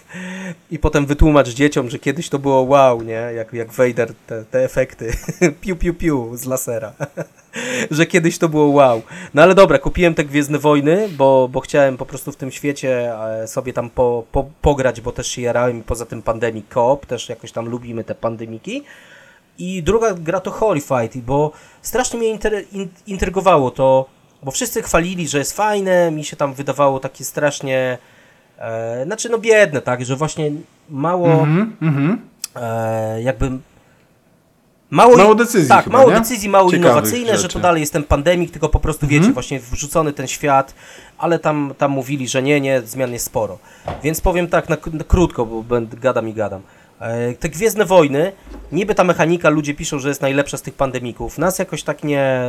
I potem wytłumacz dzieciom, że kiedyś to było wow, nie, jak, jak Vader, te, te efekty, piu, piu, piu, z lasera. że kiedyś to było wow. No ale dobra, kupiłem te Gwiezdne Wojny, bo, bo chciałem po prostu w tym świecie e, sobie tam po, po, pograć, bo też się jarałem poza tym Pandemic Coop, też jakoś tam lubimy te pandemiki. I druga gra to Horrified, bo strasznie mnie inter, in, intrygowało to, bo wszyscy chwalili, że jest fajne, mi się tam wydawało takie strasznie, e, znaczy no biedne, tak, że właśnie mało, Mhm, mhm. e, jakby mało, Mało decyzji tak, chyba, mało nie? decyzji, mało Ciekawych innowacyjne, że rzeczy. to dalej jest ten pandemik, tylko po prostu wiecie, Mhm. właśnie wrzucony ten świat, ale tam, tam mówili, że nie, nie, zmian jest sporo. Więc powiem tak na, na krótko, bo będę gadam i gadam. E, Te Gwiezdne Wojny, niby ta mechanika, ludzie piszą, że jest najlepsza z tych pandemików. Nas jakoś tak nie,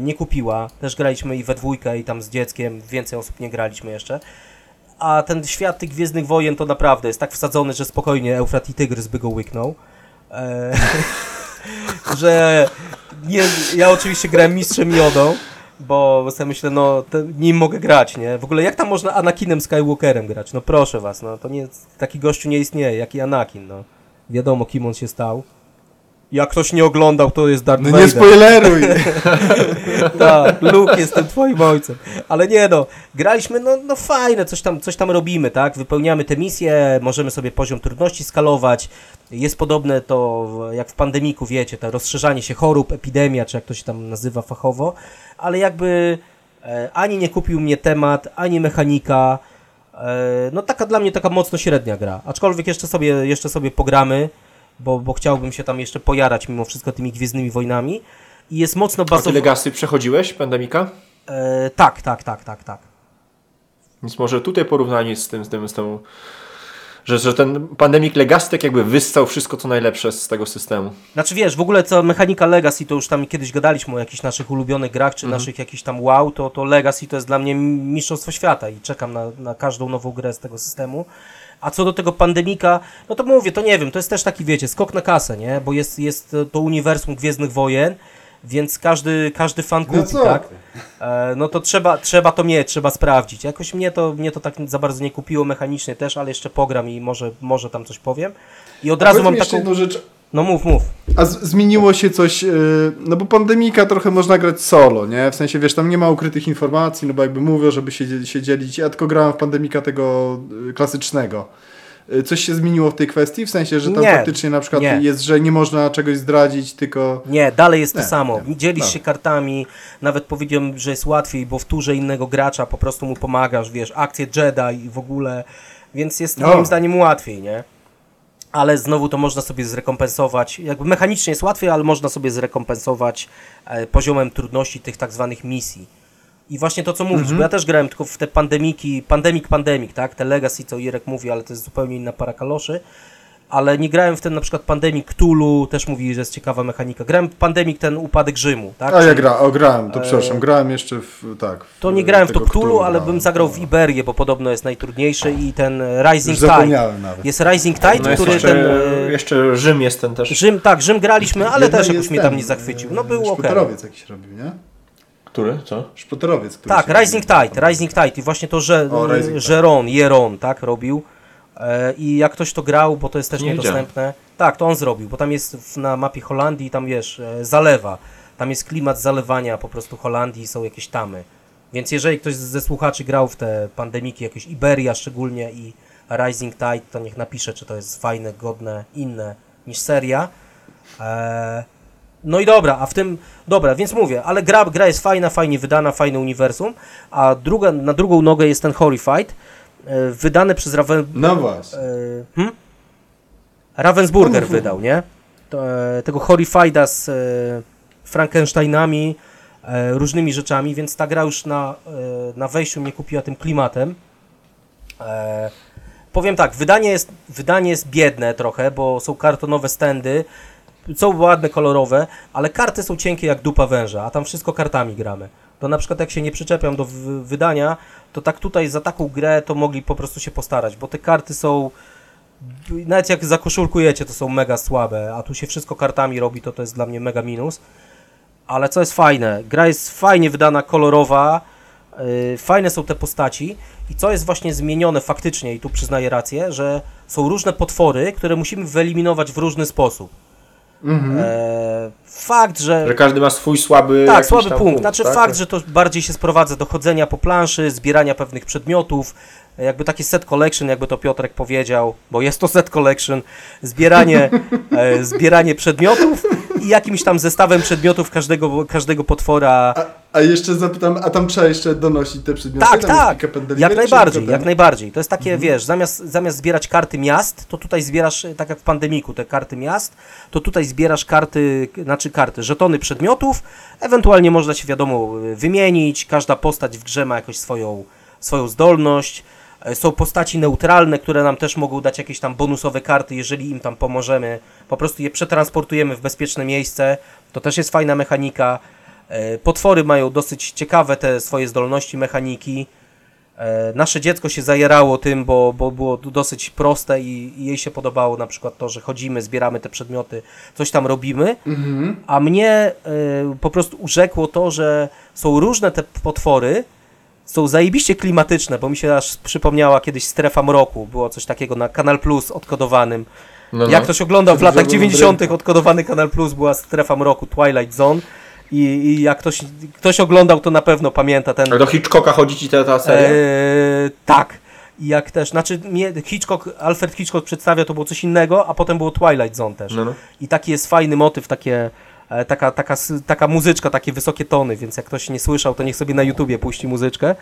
nie kupiła. Też graliśmy i we dwójkę, i tam z dzieckiem, więcej osób nie graliśmy jeszcze. a ten świat tych Gwiezdnych Wojen to naprawdę jest tak wsadzony, że spokojnie Eufrat i Tygrys by go łyknął. E, że nie, ja oczywiście grałem mistrzem Jodą, bo sobie myślę, no nim mogę grać, nie? W ogóle jak tam można Anakinem Skywalkerem grać? No proszę was, no to nie, taki gościu nie istnieje, jaki Anakin, no. Wiadomo kim on się stał. Jak ktoś nie oglądał, to jest Darth No Vader. nie spoileruj! Tak, Luke, jestem twoim ojcem. Ale nie no, graliśmy, no, no fajne, coś tam, coś tam robimy, tak? Wypełniamy te misje, możemy sobie poziom trudności skalować. Jest podobne to, jak w pandemiku, wiecie, to rozszerzanie się chorób, epidemia, czy jak to się tam nazywa fachowo, ale jakby e, ani nie kupił mnie temat, ani mechanika. E, no taka dla mnie taka mocno średnia gra. Aczkolwiek jeszcze sobie, jeszcze sobie pogramy, bo, bo chciałbym się tam jeszcze pojarać mimo wszystko tymi Gwiezdnymi Wojnami. I jest mocno A ty. Legacy przechodziłeś, Pandemika? E, tak, tak, tak, tak, tak. Więc może tutaj porównanie z tym, z tym, z tą... Że, że ten Pandemic Legacy tak jakby wyssał wszystko co najlepsze z tego systemu. Znaczy wiesz, w ogóle co mechanika Legacy, to już tam kiedyś gadaliśmy o jakichś naszych ulubionych grach, czy naszych jakichś tam wow, to, to Legacy to jest dla mnie mistrzostwo świata i czekam na, na każdą nową grę z tego systemu. A co do tego pandemika, no to mówię, to nie wiem, to jest też taki, wiecie, skok na kasę, nie? Bo jest, jest to uniwersum Gwiezdnych Wojen, więc każdy, każdy fan kupi, No tak? E, no to trzeba, trzeba to mieć, trzeba sprawdzić. Jakoś mnie to, mnie to tak za bardzo nie kupiło mechanicznie też, ale jeszcze pogram i może, może tam coś powiem. I od A razu mam taką... jedną rzecz. No mów, mów. A zmieniło się coś, yy, no bo pandemika trochę można grać solo, nie? W sensie, wiesz, tam nie ma ukrytych informacji, no bo jakby mówią, żeby się, się dzielić. Ja tylko grałem w pandemika tego yy, klasycznego. Yy, Coś się zmieniło w tej kwestii? W sensie, że tam Nie, faktycznie na przykład nie. jest, że nie można czegoś zdradzić, tylko... Nie, dalej jest to Nie, samo. nie. Dzielisz Dobra. się kartami, nawet powiedziałem, że jest łatwiej, bo w turze innego gracza po prostu mu pomagasz, wiesz, akcje Jedi i w ogóle, więc jest No. moim zdaniem łatwiej, nie? Ale znowu to można sobie zrekompensować, jakby mechanicznie jest łatwiej, ale można sobie zrekompensować e, poziomem trudności tych tak zwanych misji. I właśnie to, co mówisz, Mhm. bo ja też grałem tylko w te pandemiki, pandemic, pandemic, tak? Te Legacy, co Irek mówi, ale to jest zupełnie inna para kaloszy. Ale nie grałem w ten na przykład Pandemic Cthulhu, też mówi, że jest ciekawa mechanika. Grałem w Pandemic ten upadek Rzymu, tak? A ja gra, o, grałem, to E, przepraszam, grałem jeszcze w, tak. W, To nie grałem w to Cthulhu, ale bym zagrał w Iberię, bo podobno jest najtrudniejszy i ten Rising Już Tide. zapomniałem nawet. Jest Rising Tide, No jest który jeszcze, ten... e, jeszcze Rzym jest ten też. Rzym, tak, Rzym graliśmy, ale Jedno też jakoś mnie tam nie zachwycił. e, No był okej. Jakiś robił, nie? Który? Co? Szpytarowiec. który Tak, Rising. Tide, Rising Tide i właśnie to, że O, Rising Tide. Jeron, Jeron, tak, robił. E, I jak ktoś to grał, bo to jest też Nie niedostępne. Tak, to on zrobił, bo tam jest w, na mapie Holandii, tam wiesz, e, zalewa. Tam jest klimat zalewania po prostu Holandii i są jakieś tamy. Więc jeżeli ktoś ze słuchaczy grał w te pandemiki, jakieś Iberia szczególnie i Rising Tide, to niech napisze, czy to jest fajne, godne, inne niż seria. E, no i dobra, a w tym, dobra, więc mówię, ale gra, gra jest fajna, fajnie wydana, fajne uniwersum, a druga, na drugą nogę jest ten Horrified, wydany przez Raven, No właśnie. e, hmm? Ravensburger No, wydał, nie? E, tego Horrifieda z e, Frankensteinami, różnymi rzeczami, więc ta gra już na, na wejściu mnie kupiła tym klimatem. Powiem tak, wydanie jest, wydanie jest biedne trochę, bo są kartonowe stędy, są ładne, kolorowe, ale karty są cienkie jak dupa węża, a tam wszystko kartami gramy. To na przykład jak się nie przyczepiam do wydania, to tak tutaj za taką grę to mogli po prostu się postarać, bo te karty są nawet jak zakoszulkujecie, to są mega słabe, a tu się wszystko kartami robi, to to jest dla mnie mega minus. Ale co jest fajne, gra jest fajnie wydana, kolorowa, yy, fajne są te postaci i co jest właśnie zmienione faktycznie, i tu przyznaję rację, że są różne potwory, które musimy wyeliminować w różny sposób. Mhm. E, fakt, że... Że każdy ma swój słaby Tak, słaby tam punkt. Znaczy tak? fakt, że to bardziej się sprowadza do chodzenia po planszy, zbierania pewnych przedmiotów, jakby taki set collection, jakby to Piotrek powiedział, bo jest to set collection, zbieranie, e, zbieranie przedmiotów i jakimś tam zestawem przedmiotów każdego, każdego potwora. A, a jeszcze zapytam, a tam trzeba jeszcze donosić te przedmioty? Tak, Tam tak, jak najbardziej, jak najbardziej. To jest takie, Mhm. wiesz, zamiast, zamiast zbierać karty miast, to tutaj zbierasz, tak jak w pandemiku, te karty miast, to tutaj zbierasz karty, znaczy karty, żetony przedmiotów, ewentualnie można się, wiadomo, wymienić, każda postać w grze ma jakąś swoją, swoją zdolność, są postaci neutralne, które nam też mogą dać jakieś tam bonusowe karty, jeżeli im tam pomożemy, po prostu je przetransportujemy w bezpieczne miejsce, to też jest fajna mechanika. E, Potwory mają dosyć ciekawe te swoje zdolności, mechaniki. E, nasze dziecko się zajerało tym, bo, bo było dosyć proste i, i jej się podobało na przykład to, że chodzimy, zbieramy te przedmioty, coś tam robimy, a mnie e, po prostu urzekło to, że są różne te potwory, są zajebiście klimatyczne, bo mi się aż przypomniała kiedyś Strefa Mroku, było coś takiego na Kanal Plus odkodowanym. No, no. Jak ktoś oglądał w latach Żabu 90. Mądrego. odkodowany Kanal Plus była Strefa Mroku, Twilight Zone i, i jak ktoś, ktoś oglądał, to na pewno pamięta ten... Do Hitchcocka chodzi ci ta, ta seria? Eee, tak. I jak też, znaczy mnie Hitchcock, Alfred Hitchcock przedstawia to było coś innego, a potem było Twilight Zone też. No, no. I taki jest fajny motyw, takie, taka, taka, s- taka muzyczka, takie wysokie tony, więc jak ktoś nie słyszał, to niech sobie na YouTubie puści muzyczkę,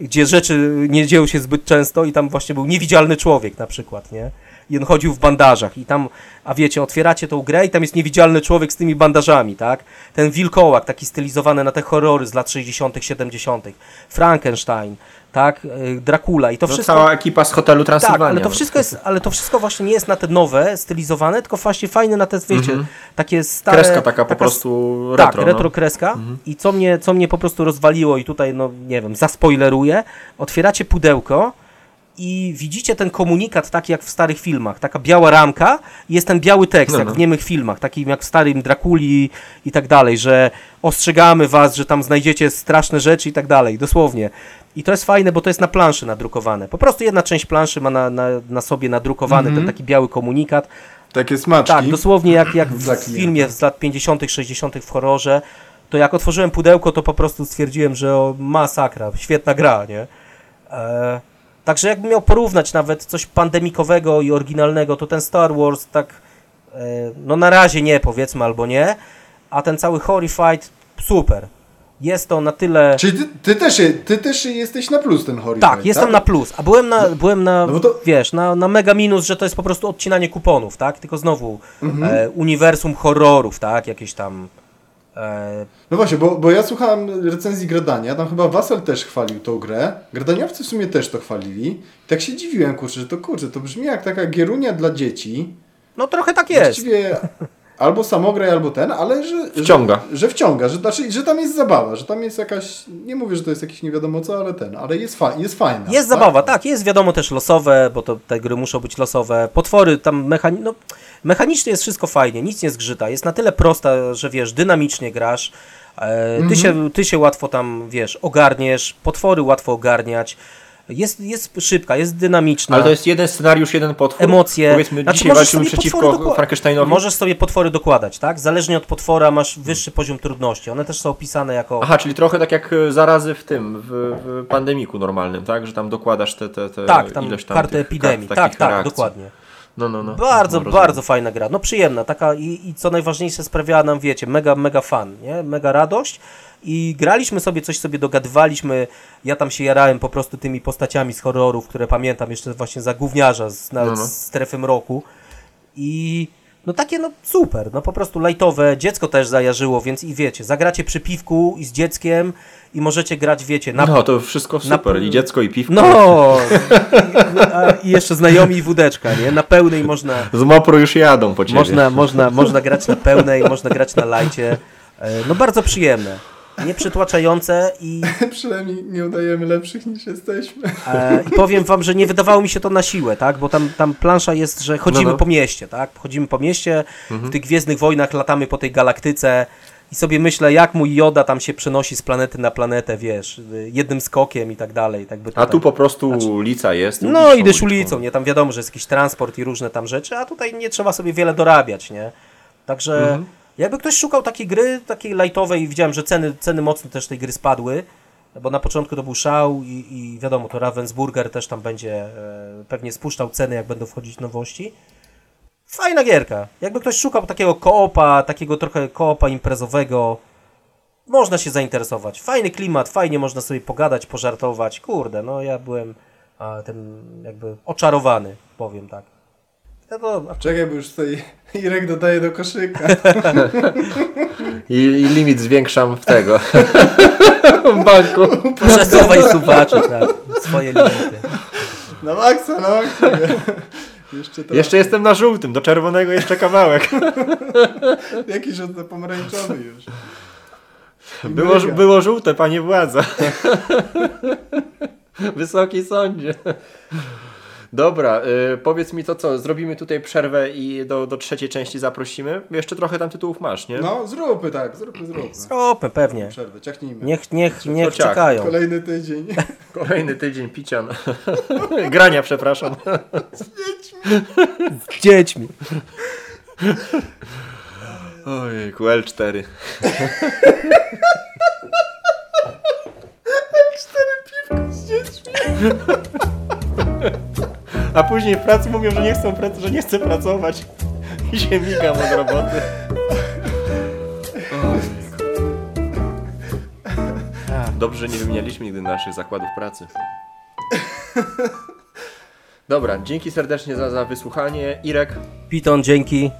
gdzie rzeczy nie dzieją się zbyt często i tam właśnie był niewidzialny człowiek na przykład, nie? I on chodził w bandażach i tam, a wiecie, otwieracie tą grę i tam jest niewidzialny człowiek z tymi bandażami, tak? Ten wilkołak, taki stylizowany na te horrory z lat 60., 70., Frankenstein, tak? E, Dracula i to No, wszystko... cała ekipa z hotelu Tak, Transylwania. ale to wszystko jest, ale to wszystko właśnie nie jest na te nowe, stylizowane, tylko właśnie fajne na te, wiecie, takie stare... Kreska taka po prostu retro. Tak, retro no. kreska. I co mnie, co mnie po prostu rozwaliło i tutaj, no nie wiem, zaspoileruję, otwieracie pudełko i widzicie ten komunikat taki jak w starych filmach, taka biała ramka i jest ten biały tekst, No, jak no. w niemych filmach, takim jak w starym Drakuli i tak dalej, że ostrzegamy was, że tam znajdziecie straszne rzeczy i tak dalej, dosłownie. I to jest fajne, bo to jest na planszy nadrukowane. Po prostu jedna część planszy ma na, na, na sobie nadrukowany ten taki biały komunikat, Takie smaczki. tak, dosłownie jak, jak w filmie z lat 50., 60. w horrorze, to jak otworzyłem pudełko, to po prostu stwierdziłem, że o, masakra, świetna gra, nie? E, także jakbym miał porównać nawet coś pandemikowego i oryginalnego, to ten Star Wars tak, e, no na razie nie powiedzmy, albo nie, a ten cały Horrified super. Jest to na tyle... Czyli ty, ty, też, ty też jesteś na plus ten Horrified, Tak, jestem na plus, a byłem na, byłem na no bo to- wiesz, na, na mega minus, że to jest po prostu odcinanie kuponów, tak? Tylko znowu Mhm. e, uniwersum horrorów, tak? Jakieś tam e, No właśnie, bo, bo ja słuchałem recenzji Gradania, tam chyba Wasel też chwalił tą grę. Gradaniowcy w sumie też to chwalili. I tak się dziwiłem, kurczę, że to kurczę, to brzmi jak taka gierunia dla dzieci. no trochę tak jest. Właściwie albo samograj, albo ten, ale że... Wciąga. Że, że wciąga, że, znaczy, że tam jest zabawa, że tam jest jakaś, nie mówię, że to jest jakiś nie wiadomo co, ale ten, ale jest, fa jest fajna. Jest zabawa, tak, jest wiadomo też losowe, bo to te gry muszą być losowe. Potwory tam mechani no, mechanicznie jest wszystko fajnie, nic nie zgrzyta. Jest na tyle prosta, że wiesz, dynamicznie grasz. E, ty, się, ty się łatwo tam, wiesz, ogarniesz, potwory łatwo ogarniać. Jest, jest szybka, jest dynamiczna. Ale to jest jeden scenariusz, jeden potwór. emocje. Powiedzmy, Znaczy, dzisiaj walczymy przeciwko Frankensteinowi. Możesz sobie potwory dokładać, tak? Zależnie od potwora masz wyższy poziom trudności. One też są opisane jako... Aha, czyli trochę tak jak e, zarazy w tym, w, w pandemiku normalnym, tak? Że tam dokładasz te, te, te tak, tam ileś tam karty tych epidemii. kart, tak, tak, reakcji. dokładnie. No, no, no. Bardzo, no, bardzo fajna gra. No przyjemna, taka i, i co najważniejsze sprawiała nam, wiecie, mega, mega fan, nie? Mega radość. I graliśmy sobie, coś sobie dogadywaliśmy. Ja tam się jarałem po prostu tymi postaciami z horrorów, które pamiętam jeszcze właśnie za gówniarza z, No, no. z strefy mroku. I no takie no super, no po prostu lajtowe. Dziecko też zajarzyło, więc i wiecie, zagracie przy piwku i z dzieckiem i możecie grać, wiecie, na No, to wszystko super. I dziecko, i piwko. no, I, i jeszcze znajomi i wódeczka, nie? Na pełnej można, Z Mopru już jadą po ciebie. można, można, można grać na pełnej, można grać na lajcie. E, No bardzo przyjemne, nieprzytłaczające i, Przynajmniej nie udajemy lepszych niż jesteśmy. e, i powiem wam, że nie wydawało mi się to na siłę, tak? Bo tam, tam plansza jest, że chodzimy No, no. po mieście, tak? Chodzimy po mieście, w tych Gwiezdnych Wojnach latamy po tej galaktyce i sobie myślę, jak mój Joda tam się przenosi z planety na planetę, wiesz, jednym skokiem i tak dalej. Tak by A tutaj- tu po prostu ulica jest. No uliczką, idziesz ulicą, nie? Tam wiadomo, że jest jakiś transport i różne tam rzeczy, a tutaj nie trzeba sobie wiele dorabiać, nie? Także Mhm. Jakby ktoś szukał takiej gry, takiej lightowej, widziałem, że ceny, ceny mocno też tej gry spadły, bo na początku to był szał i, i wiadomo, to Ravensburger też tam będzie e, pewnie spuszczał ceny, jak będą wchodzić nowości. Fajna gierka. Jakby ktoś szukał takiego koopa, takiego trochę koopa imprezowego, można się zainteresować. Fajny klimat, fajnie można sobie pogadać, pożartować. Kurde, no ja byłem a, tym jakby oczarowany, powiem tak. Ja to, Czekaj, bo już tutaj Irek dodaje do koszyka. I, I limit zwiększam w tego. w banku. przesuwaj suwacze, tak, swoje limity. Na maksa, na maksa. Jeszcze to. Jeszcze jestem na żółtym, do czerwonego jeszcze kawałek. Jakiś na pomarańczowy już. Było, było żółte, panie władza. Wysoki sądzie. Dobra, y, powiedz mi to co, zrobimy tutaj przerwę i do, do trzeciej części zaprosimy? Jeszcze trochę tam tytułów masz, nie? No, zróbmy tak, zróbmy, zróbmy. Zróbmy, pewnie. Przerwę, ciachnijmy. Niech, niech, niech ciach. czekają. Kolejny tydzień. Kolejny tydzień picia. No. Grania, przepraszam. Z dziećmi. Ojejku, L4. Z dziećmi. A później w pracy mówią, że nie chcą pracy, że nie chcę pracować. I się migam od roboty. Dobrze, że nie wymienialiśmy nigdy naszych zakładów pracy. Dobra, dzięki serdecznie za, za wysłuchanie. Irek, Piton, dzięki.